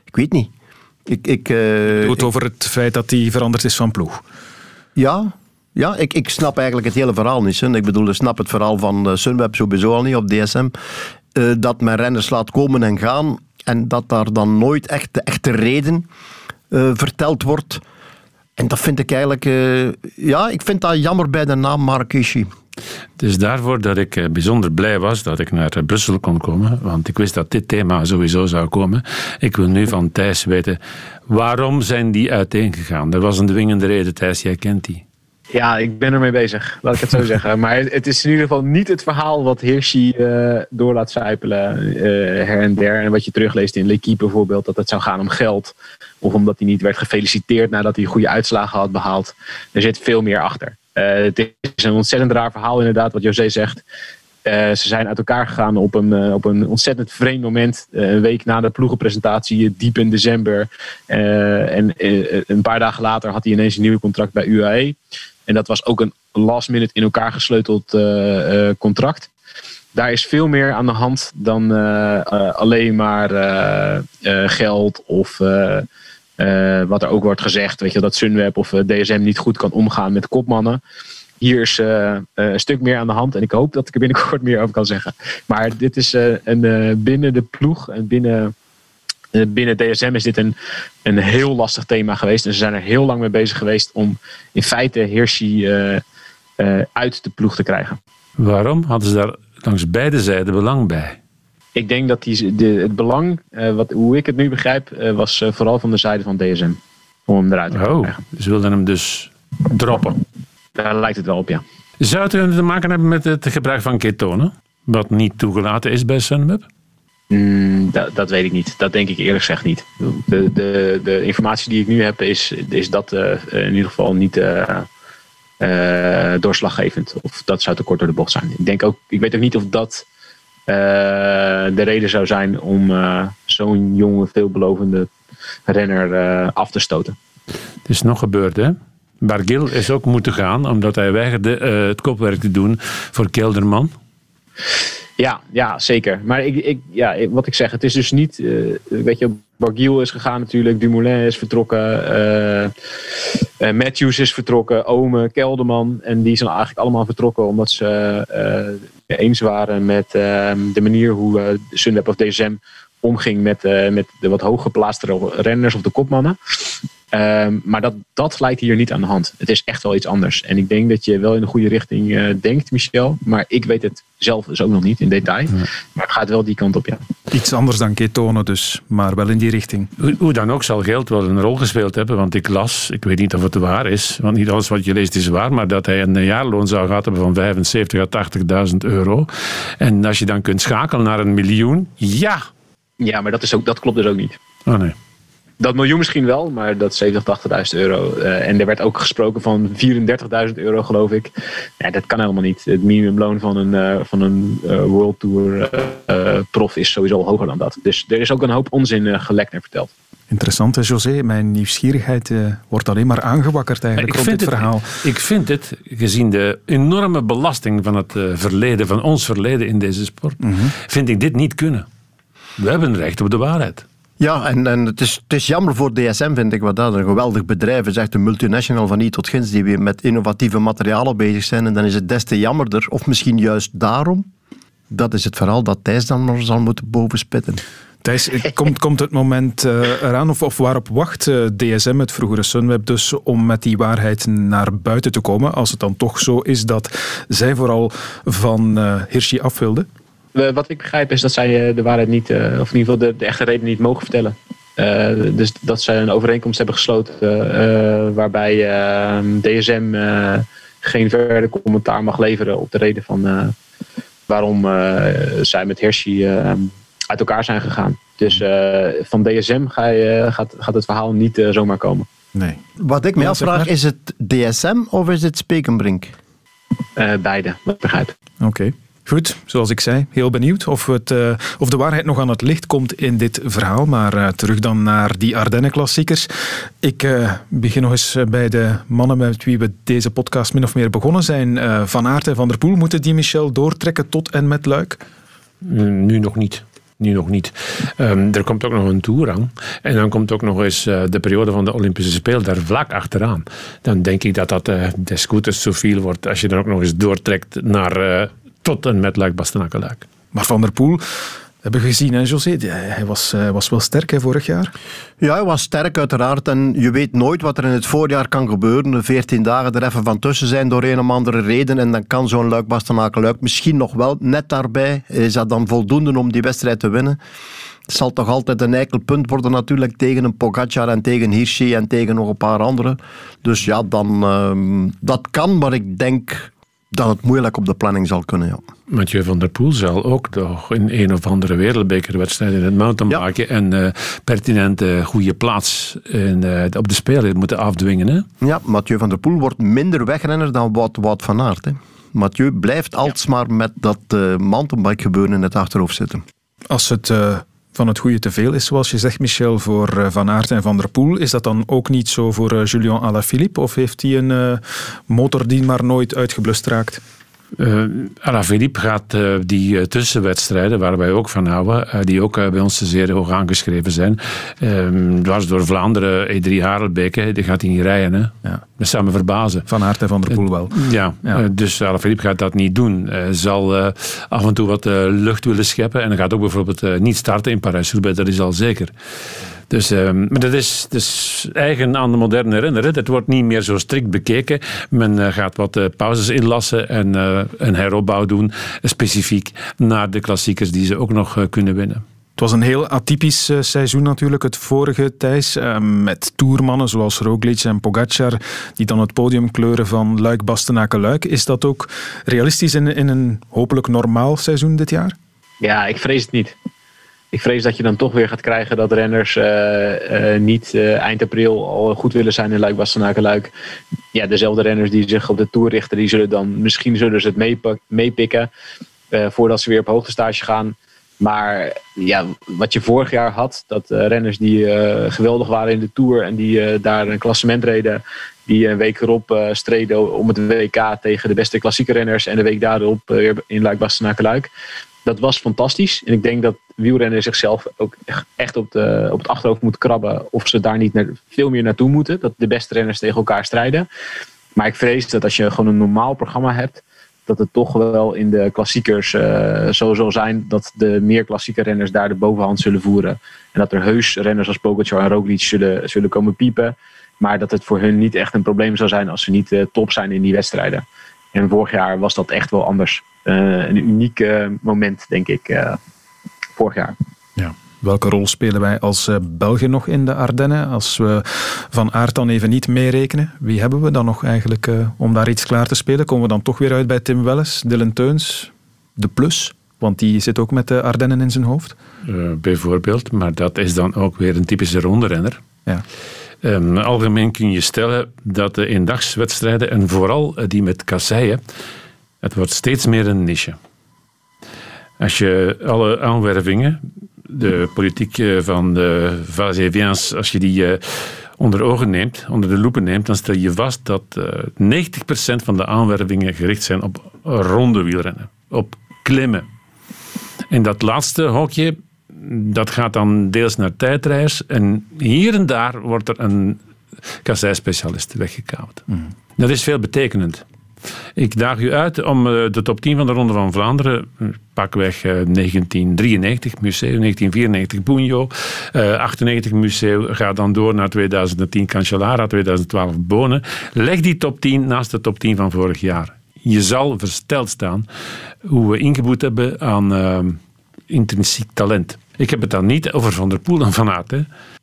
ik weet niet. Ik, ik, uh, het over het feit dat hij veranderd is van ploeg. Ja, ja ik, ik snap eigenlijk het hele verhaal niet. Hè. Ik bedoel, ik snap het verhaal van uh, Sunweb sowieso al niet op DSM. Uh, dat men renners laat komen en gaan en dat daar dan nooit echt de echte reden verteld wordt. En dat vind ik eigenlijk... ja, ik vind dat jammer bij de naam Marrakeshi. Het is daarvoor dat ik bijzonder blij was dat ik naar Brussel kon komen, want ik wist dat dit thema sowieso zou komen. Ik wil nu van Thijs weten, waarom zijn die uiteengegaan? Er was een dwingende reden, Thijs, jij kent die. Ja, ik ben ermee bezig, laat ik het zo *laughs* zeggen. Maar het is in ieder geval niet het verhaal wat Hirschi uh, door laat zijpelen uh, her en der. En wat je terugleest in L'Equipe bijvoorbeeld, dat het zou gaan om geld. Of omdat hij niet werd gefeliciteerd nadat hij goede uitslagen had behaald. Er zit veel meer achter. Uh, het is een ontzettend raar verhaal inderdaad, wat José zegt. Uh, ze zijn uit elkaar gegaan op een, uh, op een ontzettend vreemd moment. Een week na de ploegenpresentatie, diep in december. en een paar dagen later had hij ineens een nieuw contract bij UAE. En dat was ook een last minute in elkaar gesleuteld contract. Daar is veel meer aan de hand dan alleen maar geld of... Uh, wat er ook wordt gezegd, weet je, dat Sunweb of DSM niet goed kan omgaan met kopmannen. Hier is uh, een stuk meer aan de hand en ik hoop dat ik er binnenkort *laughs* meer over kan zeggen. Maar dit is een, binnen de ploeg en binnen, binnen DSM is dit een, een heel lastig thema geweest. En ze zijn er heel lang mee bezig geweest om in feite Hirschi uit de ploeg te krijgen. Waarom? Hadden ze daar langs beide zijden belang bij? Ik denk dat die, de, het belang, uh, wat, hoe ik het nu begrijp, uh, was uh, vooral van de zijde van DSM. Om hem eruit te oh, krijgen. Ze wilden hem dus droppen. Daar lijkt het wel op, ja. Zou het te maken hebben met het gebruik van ketonen? Wat niet toegelaten is bij Sunweb? Mm, dat, dat weet ik niet. Dat denk ik eerlijk gezegd niet. De, de, de informatie die ik nu heb is, is dat in ieder geval niet doorslaggevend. Of dat zou te kort door de bocht zijn. Ik, denk ook, ik weet ook niet of dat de reden zou zijn om zo'n jonge, veelbelovende renner af te stoten. Het is nog gebeurd, hè? Bargil is ook moeten gaan omdat hij weigerde het kopwerk te doen voor Kelderman. Ja, ja, zeker. Maar ik, ik, ja, wat ik zeg, het is dus niet. Uh, weet je, Bargiel is gegaan natuurlijk, Dumoulin is vertrokken, uh, uh, Matthews is vertrokken, Ome, Kelderman. En die zijn eigenlijk allemaal vertrokken omdat ze eens waren met de manier hoe Sunweb of DSM omging met, met de wat hooggeplaatste renners of de kopmannen. Um, maar dat, dat lijkt hier niet aan de hand. Het is echt wel iets anders. En ik denk dat je wel in de goede richting uh, denkt, Michel. Maar ik weet het zelf dus ook nog niet in detail. Ja. Maar het gaat wel die kant op, ja. Iets anders dan ketonen dus, maar wel in die richting. Hoe, hoe, dan ook zal geld wel een rol gespeeld hebben. Want ik las, ik weet niet of het waar is. Want niet alles wat je leest is waar. Maar dat hij een jaarloon zou gehad hebben van 75 à 80.000 euro. En als je dan kunt schakelen naar een miljoen, ja. Ja, maar dat, is ook, dat klopt dus ook niet. Oh nee. Dat miljoen misschien wel, maar dat 70, 80.000 euro. Uh, en er werd ook gesproken van 34.000 euro, geloof ik. Ja, dat kan helemaal niet. Het minimumloon van een, uh, van een uh, World Tour prof is sowieso hoger dan dat. Dus er is ook een hoop onzin gelekt en verteld. Interessant, José. Mijn nieuwsgierigheid wordt alleen maar aangewakkerd eigenlijk rond dit het, verhaal. Ik vind het, gezien de enorme belasting van het verleden, van ons verleden in deze sport, mm -hmm. vind ik dit niet kunnen. We hebben recht op de waarheid. Ja, en, en het, is, het is jammer voor DSM, vind ik, wat dat een geweldig bedrijf is. Echt een multinational van I tot Gins, die weer met innovatieve materialen bezig zijn. En dan is het des te jammerder, of misschien juist daarom, dat is het verhaal dat Thijs dan nog zal moeten bovenspitten. Thijs, komt, komt het moment uh, eraan, of, of waarop wacht uh, DSM, het vroegere Sunweb, dus om met die waarheid naar buiten te komen, als het dan toch zo is dat zij vooral van uh, Hirschi af wilden? Wat ik begrijp is dat zij de waarheid niet, of in ieder geval de, de echte reden niet mogen vertellen. Uh, dus dat zij een overeenkomst hebben gesloten uh, waarbij uh, DSM geen verder commentaar mag leveren op de reden van waarom zij met Hershey uit elkaar zijn gegaan. Dus van DSM ga je, gaat, gaat het verhaal niet zomaar komen. Nee. Wat ik me afvraag, is het DSM of is het Spekenbrink? beide, wat ik begrijp. Oké. Okay. Goed, zoals ik zei, heel benieuwd of, het, uh, of de waarheid nog aan het licht komt in dit verhaal. Maar uh, terug dan naar die Ardennen-klassiekers. Ik uh, begin nog eens bij de mannen met wie we deze podcast min of meer begonnen zijn. van Aert en Van der Poel, moeten die Michel doortrekken tot en met Luik? Nu nog niet. Nu nog niet. Um, er komt ook nog een tour aan. En dan komt ook nog eens de periode van de Olympische Spelen daar vlak achteraan. Dan denk ik dat dat uh, de scooters zoveel wordt als je dan ook nog eens doortrekt naar tot en met Luik Bastenaken-Luik. Maar Van der Poel, hebben we gezien, hè, José? Hij was, uh, was wel sterk hè, vorig jaar. Ja, hij was sterk uiteraard. En je weet nooit wat er in het voorjaar kan gebeuren. De 14 dagen er even van tussen zijn door een of andere reden. En dan kan zo'n Luik Bastenaken-Luik misschien nog wel net daarbij. Is dat dan voldoende om die wedstrijd te winnen? Het zal toch altijd een eikel punt worden natuurlijk tegen een Pogacar en tegen Hirschi en tegen nog een paar anderen. Dus ja, dan, uh, dat kan, maar ik denk dat het moeilijk op de planning zal kunnen, ja. Mathieu van der Poel zal ook toch in een of andere wereldbekerwedstrijd in het mountainbiken ja. een uh, pertinente goede plaats in, uh, op de Spelen moeten afdwingen. Hè? Ja, Mathieu van der Poel wordt minder wegrenner dan Wout, Wout van Aert. Hè. Mathieu blijft alsmaar met dat uh, mountainbike gebeuren in het achterhoofd zitten. Als het van het goede te veel is, zoals je zegt, Michel, voor Van Aert en Van der Poel. Is dat dan ook niet zo voor Julian Alaphilippe? Of heeft hij een uh, motor die maar nooit uitgeblust raakt? Uh, Alaphilippe gaat uh, die uh, tussenwedstrijden, waar wij ook van houden, die ook bij ons zeer hoog aangeschreven zijn, dwars door Vlaanderen, E3 Harelbeke, die gaat hij niet rijden. Hè? Ja. Dat zou me verbazen. Van Aert en Van der Poel wel. Ja, ja. dus Alaphilippe gaat dat niet doen. Hij zal af en toe wat lucht willen scheppen en hij gaat ook bijvoorbeeld niet starten in Parijs-Roubaix, dat is al zeker. Dus, uh, maar dat is, dat is eigen aan de moderne renner. Het wordt niet meer zo strikt bekeken. Men uh, gaat wat uh, pauzes inlassen en uh, een heropbouw doen, specifiek naar de klassiekers die ze ook nog kunnen winnen. Het was een heel atypisch seizoen natuurlijk, het vorige Thijs. met toermannen zoals Roglic en Pogacar, die dan het podium kleuren van Luik, Bastenaken, Luik. Is dat ook realistisch in, in een hopelijk normaal seizoen dit jaar? Ja, ik vrees het niet. Ik vrees dat je dan toch weer gaat krijgen dat renners eh, eh, niet eh, eind april al goed willen zijn in Luik, Bastenaken, Luik. Ja, dezelfde renners die zich op de Tour richten, die zullen dan misschien zullen ze het meepikken voordat ze weer op hoogtestage gaan. Maar ja, wat je vorig jaar had, dat renners die geweldig waren in de Tour en die daar een klassement reden, die een week erop streden om het WK tegen de beste klassieke renners en de week daarop weer in Luik, Bastenaken, Luik dat was fantastisch. En ik denk dat wielrennen zichzelf ook echt op, de, op het achterhoofd moet krabben. Of ze daar niet naar, veel meer naartoe moeten. Dat de beste renners tegen elkaar strijden. Maar ik vrees dat als je gewoon een normaal programma hebt. Dat het toch wel in de klassiekers uh, zo zal zijn dat de meer klassieke renners daar de bovenhand zullen voeren. En dat er heus renners als Pogacar en Roglic zullen, zullen komen piepen. Maar dat het voor hun niet echt een probleem zou zijn als ze niet uh, top zijn in die wedstrijden. En vorig jaar was dat echt wel anders. Eh, een uniek eh, moment, denk ik, eh, vorig jaar. Ja. Welke rol spelen wij als Belgen nog in de Ardennen? Als we Van Aert dan even niet meerekenen, wie hebben we dan nog eigenlijk om daar iets klaar te spelen? Komen we dan toch weer uit bij Tim Welles, Dylan Teuns, de Plus? Want die zit ook met de Ardennen in zijn hoofd. bijvoorbeeld, maar dat is dan ook weer een typische ronderenner. Ja. Um, algemeen kun je stellen dat de eendagswedstrijden, en vooral die met kasseien, het wordt steeds meer een niche. Als je alle aanwervingen, de politiek eh, van de Vazevians, als je die uh, onder ogen neemt, onder de loepen neemt, dan stel je vast dat uh, eh, 90% van de aanwervingen gericht zijn op ronde wielrennen, op klimmen. En dat laatste hokje, dat gaat dan deels naar tijdreis en hier en daar wordt er een kassei-specialist weggekaapt. Mm. Dat is veel betekenend. Ik daag u uit om eh, de top 10 van de Ronde van Vlaanderen, eh, pakweg 1993 eh, Museum, 1994 Bunjo, 98 Museum, gaat dan door naar 2010 Cancellara, 2012 Bonen. Leg die top 10 naast de top 10 van vorig jaar. Je zal versteld staan hoe we ingeboet hebben aan intrinsiek talent. Ik heb het dan niet over Van der Poel en Van Aert.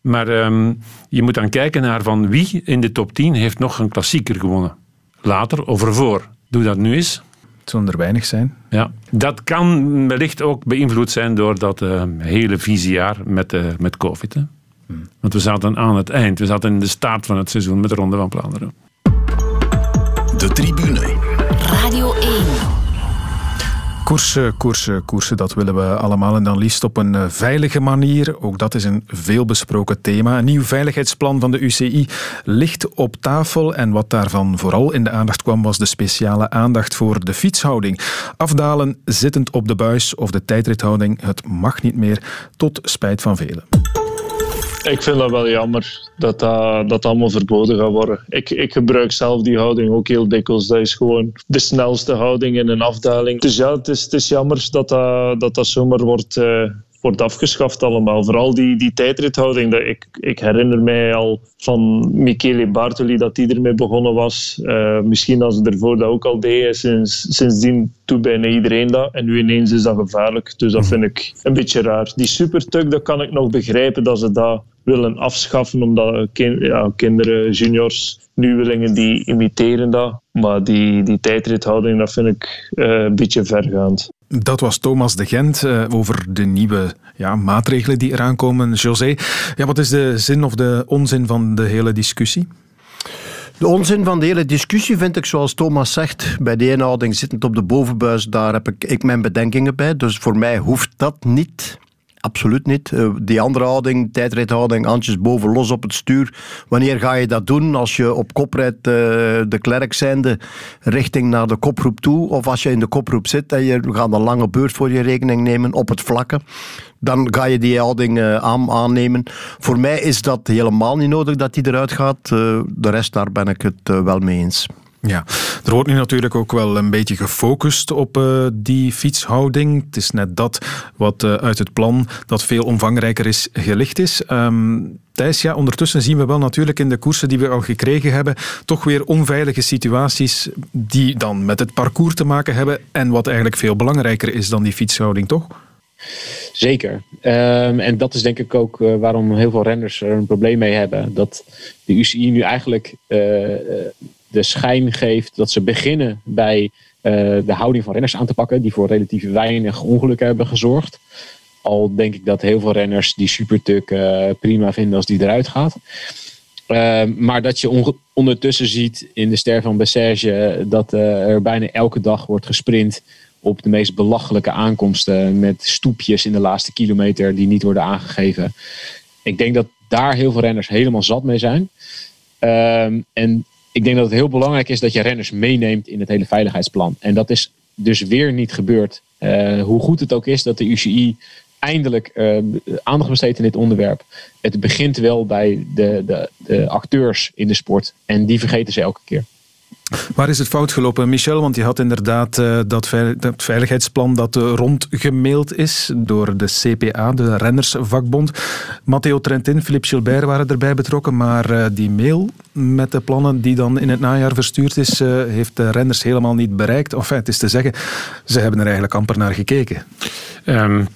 Maar um, je moet dan kijken naar van wie in de top 10 heeft nog een klassieker gewonnen later of ervoor. Doe dat nu eens. Het zullen er weinig zijn. Ja, dat kan wellicht ook beïnvloed zijn door dat uh, hele jaar met, uh, met COVID. Hè? Hmm. Want we zaten aan het eind, we zaten in de start van het seizoen met de Ronde van Vlaanderen. De tribune. Radio 1. Koersen, koersen, koersen, dat willen we allemaal. En dan liefst op een eh, veilige manier. Ook dat is een veelbesproken thema. Een nieuw veiligheidsplan van de UCI ligt op tafel. En wat daarvan vooral in de aandacht kwam, was de speciale aandacht voor de fietshouding. Afdalen, zittend op de buis of de tijdrithouding, het mag niet meer, tot spijt van velen. Ik vind dat wel jammer dat dat, dat allemaal verboden gaat worden. Ik, ik gebruik zelf die houding ook heel dikwijls. Dat is gewoon de snelste houding in een afdaling. Dus ja, het is, het is jammer dat dat, dat, dat zomaar wordt, uh, wordt afgeschaft allemaal. Vooral die, die tijdrithouding. Dat ik, ik herinner mij al van Michele Bartoli dat die ermee begonnen was. Uh, misschien als ze ervoor dat ook al deden. Sinds, sindsdien doet bijna iedereen dat. En nu ineens is dat gevaarlijk. Dus dat vind ik een beetje raar. Die supertuk, dat kan ik nog begrijpen dat ze dat willen afschaffen, omdat ja, kinderen, juniors, nieuwelingen, die imiteren dat. Maar die, die tijdrithouding, dat vind ik uh, een beetje vergaand. Dat was Thomas de Gent uh, over de nieuwe ja, maatregelen die eraan komen. José, ja, wat is de zin of de onzin van de hele discussie? De onzin van de hele discussie vind ik, zoals Thomas zegt, bij de inhouding zittend op de bovenbuis, daar heb ik, ik mijn bedenkingen bij. Dus voor mij hoeft dat niet. Absoluut niet. Uh, die andere houding, tijdrithouding, handjes boven los op het stuur. Wanneer ga je dat doen? Als je op kop rijdt, uh, de klerk zijnde, richting naar de koproep toe. Of als je in de koproep zit en je gaat een lange beurt voor je rekening nemen op het vlakke. Dan ga je die houding uh, aan, aannemen. Voor mij is dat helemaal niet nodig dat die eruit gaat. de rest, daar ben ik het wel mee eens. Ja, er wordt nu natuurlijk ook wel een beetje gefocust op uh, die fietshouding. Het is net dat wat uh, uit het plan dat veel omvangrijker is gelicht is. Um, Thijs, ja, ondertussen zien we wel natuurlijk in de koersen die we al gekregen hebben, toch weer onveilige situaties die dan met het parcours te maken hebben en wat eigenlijk veel belangrijker is dan die fietshouding, toch? Zeker. Um, en dat is denk ik ook uh, waarom heel veel renners er een probleem mee hebben. Dat de UCI nu eigenlijk de schijn geeft dat ze beginnen bij uh, de houding van renners aan te pakken, die voor relatief weinig ongelukken hebben gezorgd. Al denk ik dat heel veel renners die supertuk uh, prima vinden als die eruit gaat. Uh, maar dat je ondertussen ziet in de ster van Bessage dat er bijna elke dag wordt gesprint op de meest belachelijke aankomsten met stoepjes in de laatste kilometer die niet worden aangegeven. Ik denk dat daar heel veel renners helemaal zat mee zijn. Um, en ik denk dat het heel belangrijk is dat je renners meeneemt in het hele veiligheidsplan. En dat is dus weer niet gebeurd. Uh, hoe goed het ook is dat de UCI eindelijk uh, aandacht besteedt in dit onderwerp. Het begint wel bij de, de, de acteurs in de sport. En die vergeten ze elke keer. Waar is het fout gelopen, Michel? Want je had inderdaad uh, dat, veil dat, veiligheidsplan dat uh, rondgemaild is door de CPA, de Rennersvakbond. Matteo Trentin, Philippe Gilbert waren erbij betrokken, maar uh, die mail met de plannen die dan in het najaar verstuurd is, heeft de renners helemaal niet bereikt. Enfin, het is te zeggen, ze hebben er eigenlijk amper naar gekeken. Um,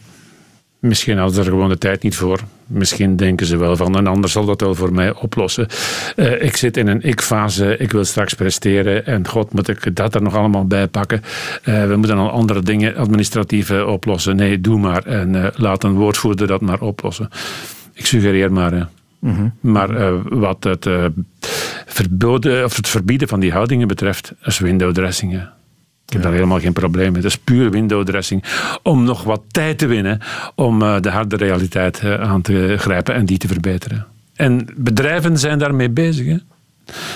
Misschien hadden ze er gewoon de tijd niet voor. Misschien denken ze wel van een ander zal dat wel voor mij oplossen. Uh, ik zit in een ik-fase, ik wil straks presteren en god moet ik dat er nog allemaal bij pakken. Uh, we moeten al andere dingen administratieve oplossen. Nee, doe maar en uh, laat een woordvoerder dat maar oplossen. Ik suggereer maar. Mm -hmm. Maar wat het, verboden, of het verbieden van die houdingen betreft, is window. Ik heb daar helemaal geen probleem mee. Het is puur window dressing. Om nog wat tijd te winnen om uh, de harde realiteit uh, aan te grijpen en die te verbeteren. En bedrijven zijn daarmee bezig. Hè?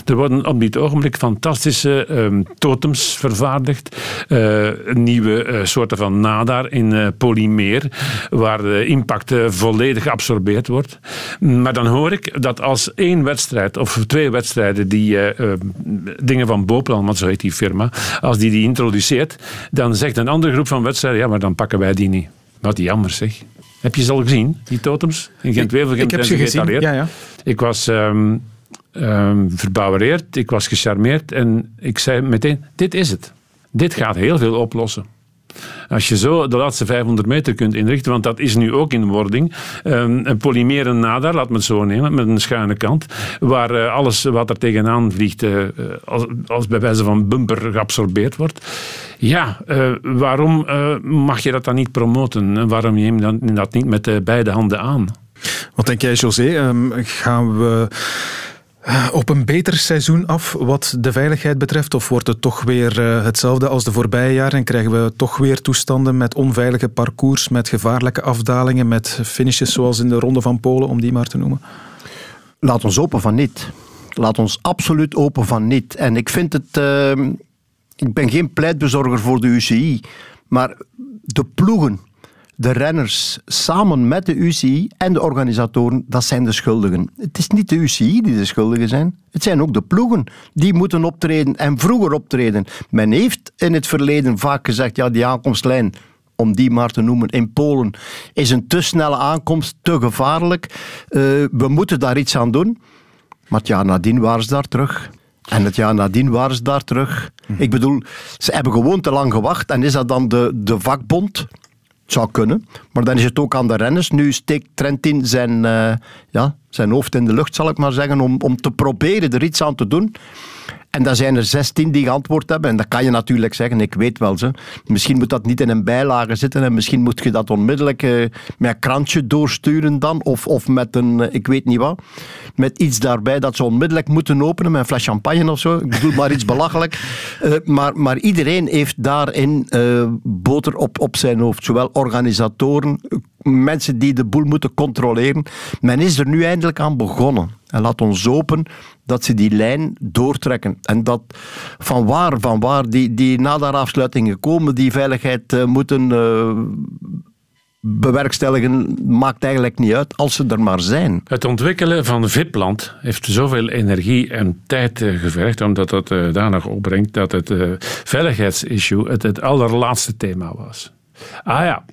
Er worden op dit ogenblik fantastische um, totems vervaardigd. Uh, nieuwe uh, soorten van nadar in uh, polymeer, waar de impact volledig geabsorbeerd wordt. Maar dan hoor ik dat als één wedstrijd of twee wedstrijden die dingen van Boplan, want zo heet die firma, als die die introduceert, dan zegt een andere groep van wedstrijden, ja, maar dan pakken wij die niet. Wat jammer zeg. Heb je ze al gezien, die totems? In Gent-Wevelgem ik, ik heb ze gezien, ja, ja. Ik was... Um, um, verbouwereerd, ik was gecharmeerd en ik zei meteen, dit is het. Dit gaat heel veel oplossen. Als je zo de laatste 500 meter kunt inrichten, want dat is nu ook in wording, um, een polymeren nader, laat me het zo nemen, met een schuine kant, waar uh, alles wat er tegenaan vliegt, uh, als, als, bij wijze van bumper geabsorbeerd wordt. Ja, waarom mag je dat dan niet promoten? Waarom neem je dat niet met beide handen aan? Wat denk jij, José? Um, gaan we op een beter seizoen af wat de veiligheid betreft? Of wordt het toch weer uh, hetzelfde als de voorbije jaren en krijgen we toch weer toestanden met onveilige parcours, met gevaarlijke afdalingen, met finishes zoals in de Ronde van Polen, om die maar te noemen? Laat ons open van niet. Laat ons absoluut open van niet. En ik vind het... Uh, ik ben geen pleitbezorger voor de UCI, maar de ploegen de renners samen met de UCI en de organisatoren, dat zijn de schuldigen. Het is niet de UCI die de schuldigen zijn. Het zijn ook de ploegen die moeten optreden en vroeger optreden. Men heeft in het verleden vaak gezegd, ja, die aankomstlijn om die maar te noemen, in Polen, is een te snelle aankomst, te gevaarlijk. Uh, we moeten daar iets aan doen. Maar het jaar nadien waren ze daar terug. En het jaar nadien waren ze daar terug. Ik bedoel, ze hebben gewoon te lang gewacht. En is dat dan de, de vakbond? Het zou kunnen, maar dan is het ook aan de renners. Nu steekt Trentin zijn, uh, ja, zijn hoofd in de lucht, zal ik maar zeggen, om, om te proberen er iets aan te doen. En dan zijn er 16 die geantwoord hebben. En dat kan je natuurlijk zeggen, ik weet wel. Ze. Misschien moet dat niet in een bijlage zitten. En misschien moet je dat onmiddellijk uh, met een krantje doorsturen dan. Of, of met een, uh, ik weet niet wat. Met iets daarbij dat ze onmiddellijk moeten openen. Met een fles champagne of zo. Ik bedoel maar iets *laughs* belachelijk. Uh, maar, maar iedereen heeft daarin boter op, op zijn hoofd. Zowel organisatoren, mensen die de boel moeten controleren. Men is er nu eindelijk aan begonnen. En laat ons hopen dat ze die lijn doortrekken. En dat van waar, van waar die, die naderafsluitingen komen, die veiligheid uh, moeten uh, bewerkstelligen, maakt eigenlijk niet uit als ze er maar zijn. Het ontwikkelen van Vipland heeft zoveel energie en tijd uh, gevergd, omdat dat daar nog opbrengt dat het veiligheidsissue het, het allerlaatste thema was. Ah ja,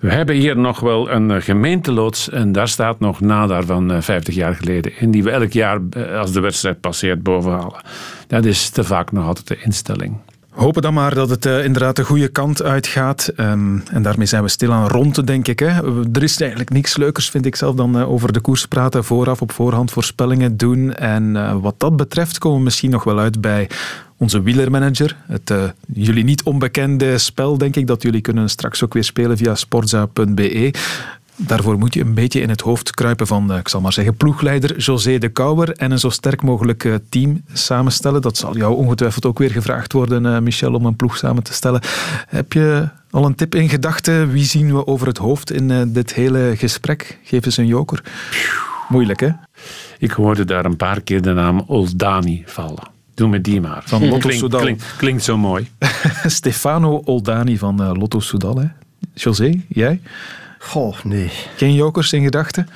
we hebben hier nog wel een eh, gemeenteloods en daar staat nog Nadar van 50 eh, jaar geleden in, die we elk jaar eh, als de wedstrijd passeert bovenhalen. Dat is te vaak nog altijd de instelling. Hopen dan maar dat het inderdaad de goede kant uitgaat. Um, en daarmee zijn we stilaan rond, denk ik. Hè. Er is eigenlijk niks leukers, vind ik zelf, dan over de koers praten. Vooraf op voorhand voorspellingen doen. En wat dat betreft komen we misschien nog wel uit bij onze wielermanager. Het uh, jullie niet onbekende spel, denk ik, dat jullie kunnen straks ook weer spelen via sportza.be. Daarvoor moet je een beetje in het hoofd kruipen van, ik zal maar zeggen, ploegleider José de Kouwer en een zo sterk mogelijk team samenstellen. Dat zal jou ongetwijfeld ook weer gevraagd worden, Michel, om een ploeg samen te stellen. Heb je al een tip in gedachten? Wie zien we over het hoofd in dit hele gesprek? Geef eens een joker. Moeilijk, hè? Ik hoorde daar een paar keer de naam Oldani vallen. Doe me die maar. Van Lotto Klink, Soudal. Klinkt, klinkt zo mooi. *laughs* Stefano Oldani van uh, Lotto Soudal. Hè? José, jij? Goh, nee. Geen jokers in gedachten?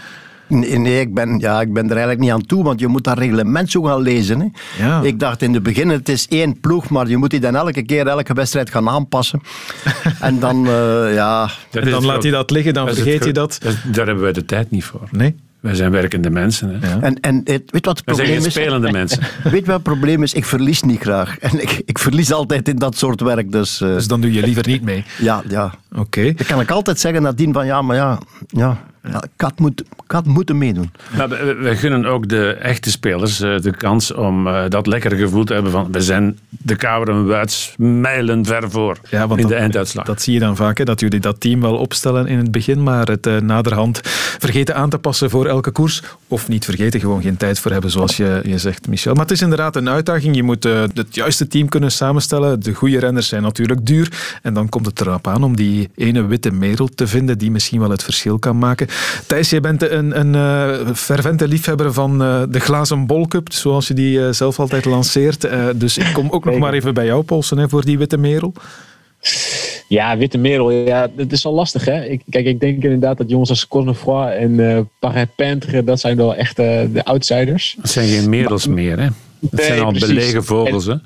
Nee, nee ik, ben, ja, ik ben er eigenlijk niet aan toe, want je moet dat reglement zo gaan lezen. Hè. Ja. Ik dacht in het begin, het is één ploeg, maar je moet die dan elke keer, elke wedstrijd gaan aanpassen. *laughs* en dan, uh, ja... En dan laat hij dat liggen, dan vergeet je gro- dat. Daar hebben wij de tijd niet voor. Nee. Wij zijn werkende mensen. Hè. En, en het, weet wat het We zijn probleem geen is? spelende *laughs* mensen. Weet wat het probleem is? Ik verlies niet graag. *laughs* En ik, ik verlies altijd in dat soort werk. Dus, uh, Dus dan doe je liever niet mee? ja, ja. Oké. Dan kan ik altijd zeggen nadien van ja, maar ja, ja, ja had moet, had moeten meedoen. Maar we, gunnen ook de echte spelers eh, de kans om eh, dat lekkere gevoel te hebben van we zijn de Kouwer en Wuits mijlen ver voor Ja, want in de dat- einduitslag. Dat zie je dan vaak, hè, dat jullie dat team wel opstellen in het begin, maar het eh, naderhand vergeten aan te passen voor elke koers. Of niet vergeten, gewoon geen tijd voor hebben, zoals je, je zegt, Michel. Maar het is inderdaad een uitdaging. Je moet het juiste team kunnen samenstellen. De goede renners zijn natuurlijk duur. En dan komt het erop aan om die ene witte merel te vinden die misschien wel het verschil kan maken. Thijs, jij bent een, een eh, fervente liefhebber van eh, de glazen bolcup, zoals je die eh, zelf altijd lanceert. Eh, dus ik kom ook nog maar even bij jou polsen hè, voor die witte merel. Ja, Witte Merel, ja, dat is al lastig. Hè? Ik, kijk, ik denk inderdaad dat jongens als Cosnefroid en eh Paris Peintre, dat zijn wel echt de outsiders. Het zijn geen merels meer, hè? Het Nee, zijn al precies. belegen vogels, hè? *laughs*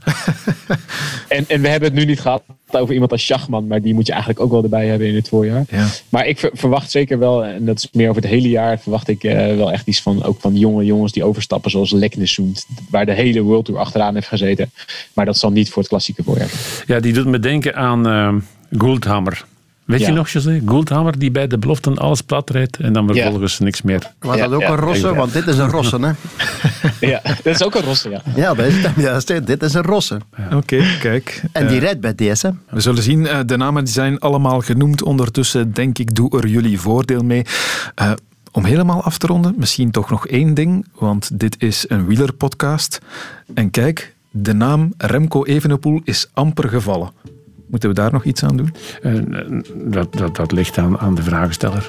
En, en we hebben het nu niet gehad over iemand als Schachman, maar die moet je eigenlijk ook wel erbij hebben in het voorjaar. Ja. Maar ik ver- verwacht zeker wel, en dat is meer over het hele jaar, verwacht ik eh, wel echt iets van, ook van jonge jongens die overstappen, zoals Leknesund, waar de hele World Tour achteraan heeft gezeten. Maar dat zal niet voor het klassieke voorjaar. Ja, die doet me denken aan eh Gouldhammer. Weet Ja. je nog, José? Gouldhammer die bij de beloften alles plat rijdt en dan vervolgens niks meer. Was Ja, dat ook ja, een rosse? Want dit is een rosse, hè? *laughs* Ja, dat is ook een rosse, ja. Ja, dat is hè. dit is een rosse. Oké, kijk. En die Eh, rijdt bij DSM. We zullen zien, eh, de namen die zijn allemaal genoemd. Ondertussen denk ik, doe er jullie voordeel mee. Eh, om helemaal af te ronden, misschien toch nog één ding, want dit is een wielerpodcast. En kijk, de naam Remco Evenepoel is amper gevallen. Moeten we daar nog iets aan doen? Eh, dat, dat, dat ligt aan, aan de vragensteller.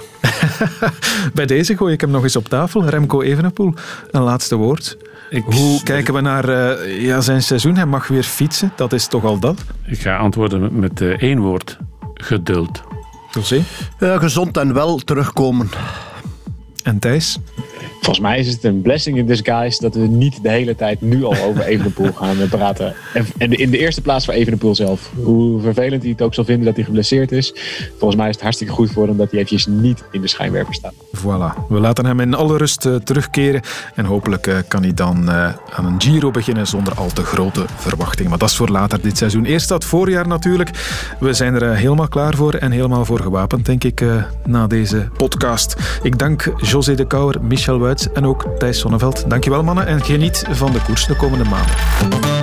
*laughs* Bij deze gooi ik hem nog eens op tafel. Remco Evenepoel, een laatste woord. Hoe kijken we naar eh, ja, zijn seizoen? Hij mag weer fietsen, dat is toch al dat? Ik ga antwoorden met, met eh, één woord. Geduld. José? Eh, gezond en wel terugkomen. En Thijs? Volgens mij is het een blessing in disguise dat we niet de hele tijd nu al over Evenepoel gaan eh, praten. En, in de eerste plaats voor Evenepoel zelf. Hoe vervelend hij het ook zal vinden dat hij geblesseerd is. Volgens mij is het hartstikke goed voor hem dat hij eventjes niet in de schijnwerper staat. Voilà. We laten hem in alle rust eh, terugkeren. En hopelijk eh, kan hij dan aan een Giro beginnen zonder al te grote verwachtingen. Maar dat is voor later dit seizoen. Eerst dat voorjaar natuurlijk. We zijn er helemaal klaar voor en helemaal voor gewapend, denk ik, na deze podcast. Ik dank José de Kouwer, En ook Thijs Sonneveld. Dankjewel mannen en geniet van de koers de komende maanden.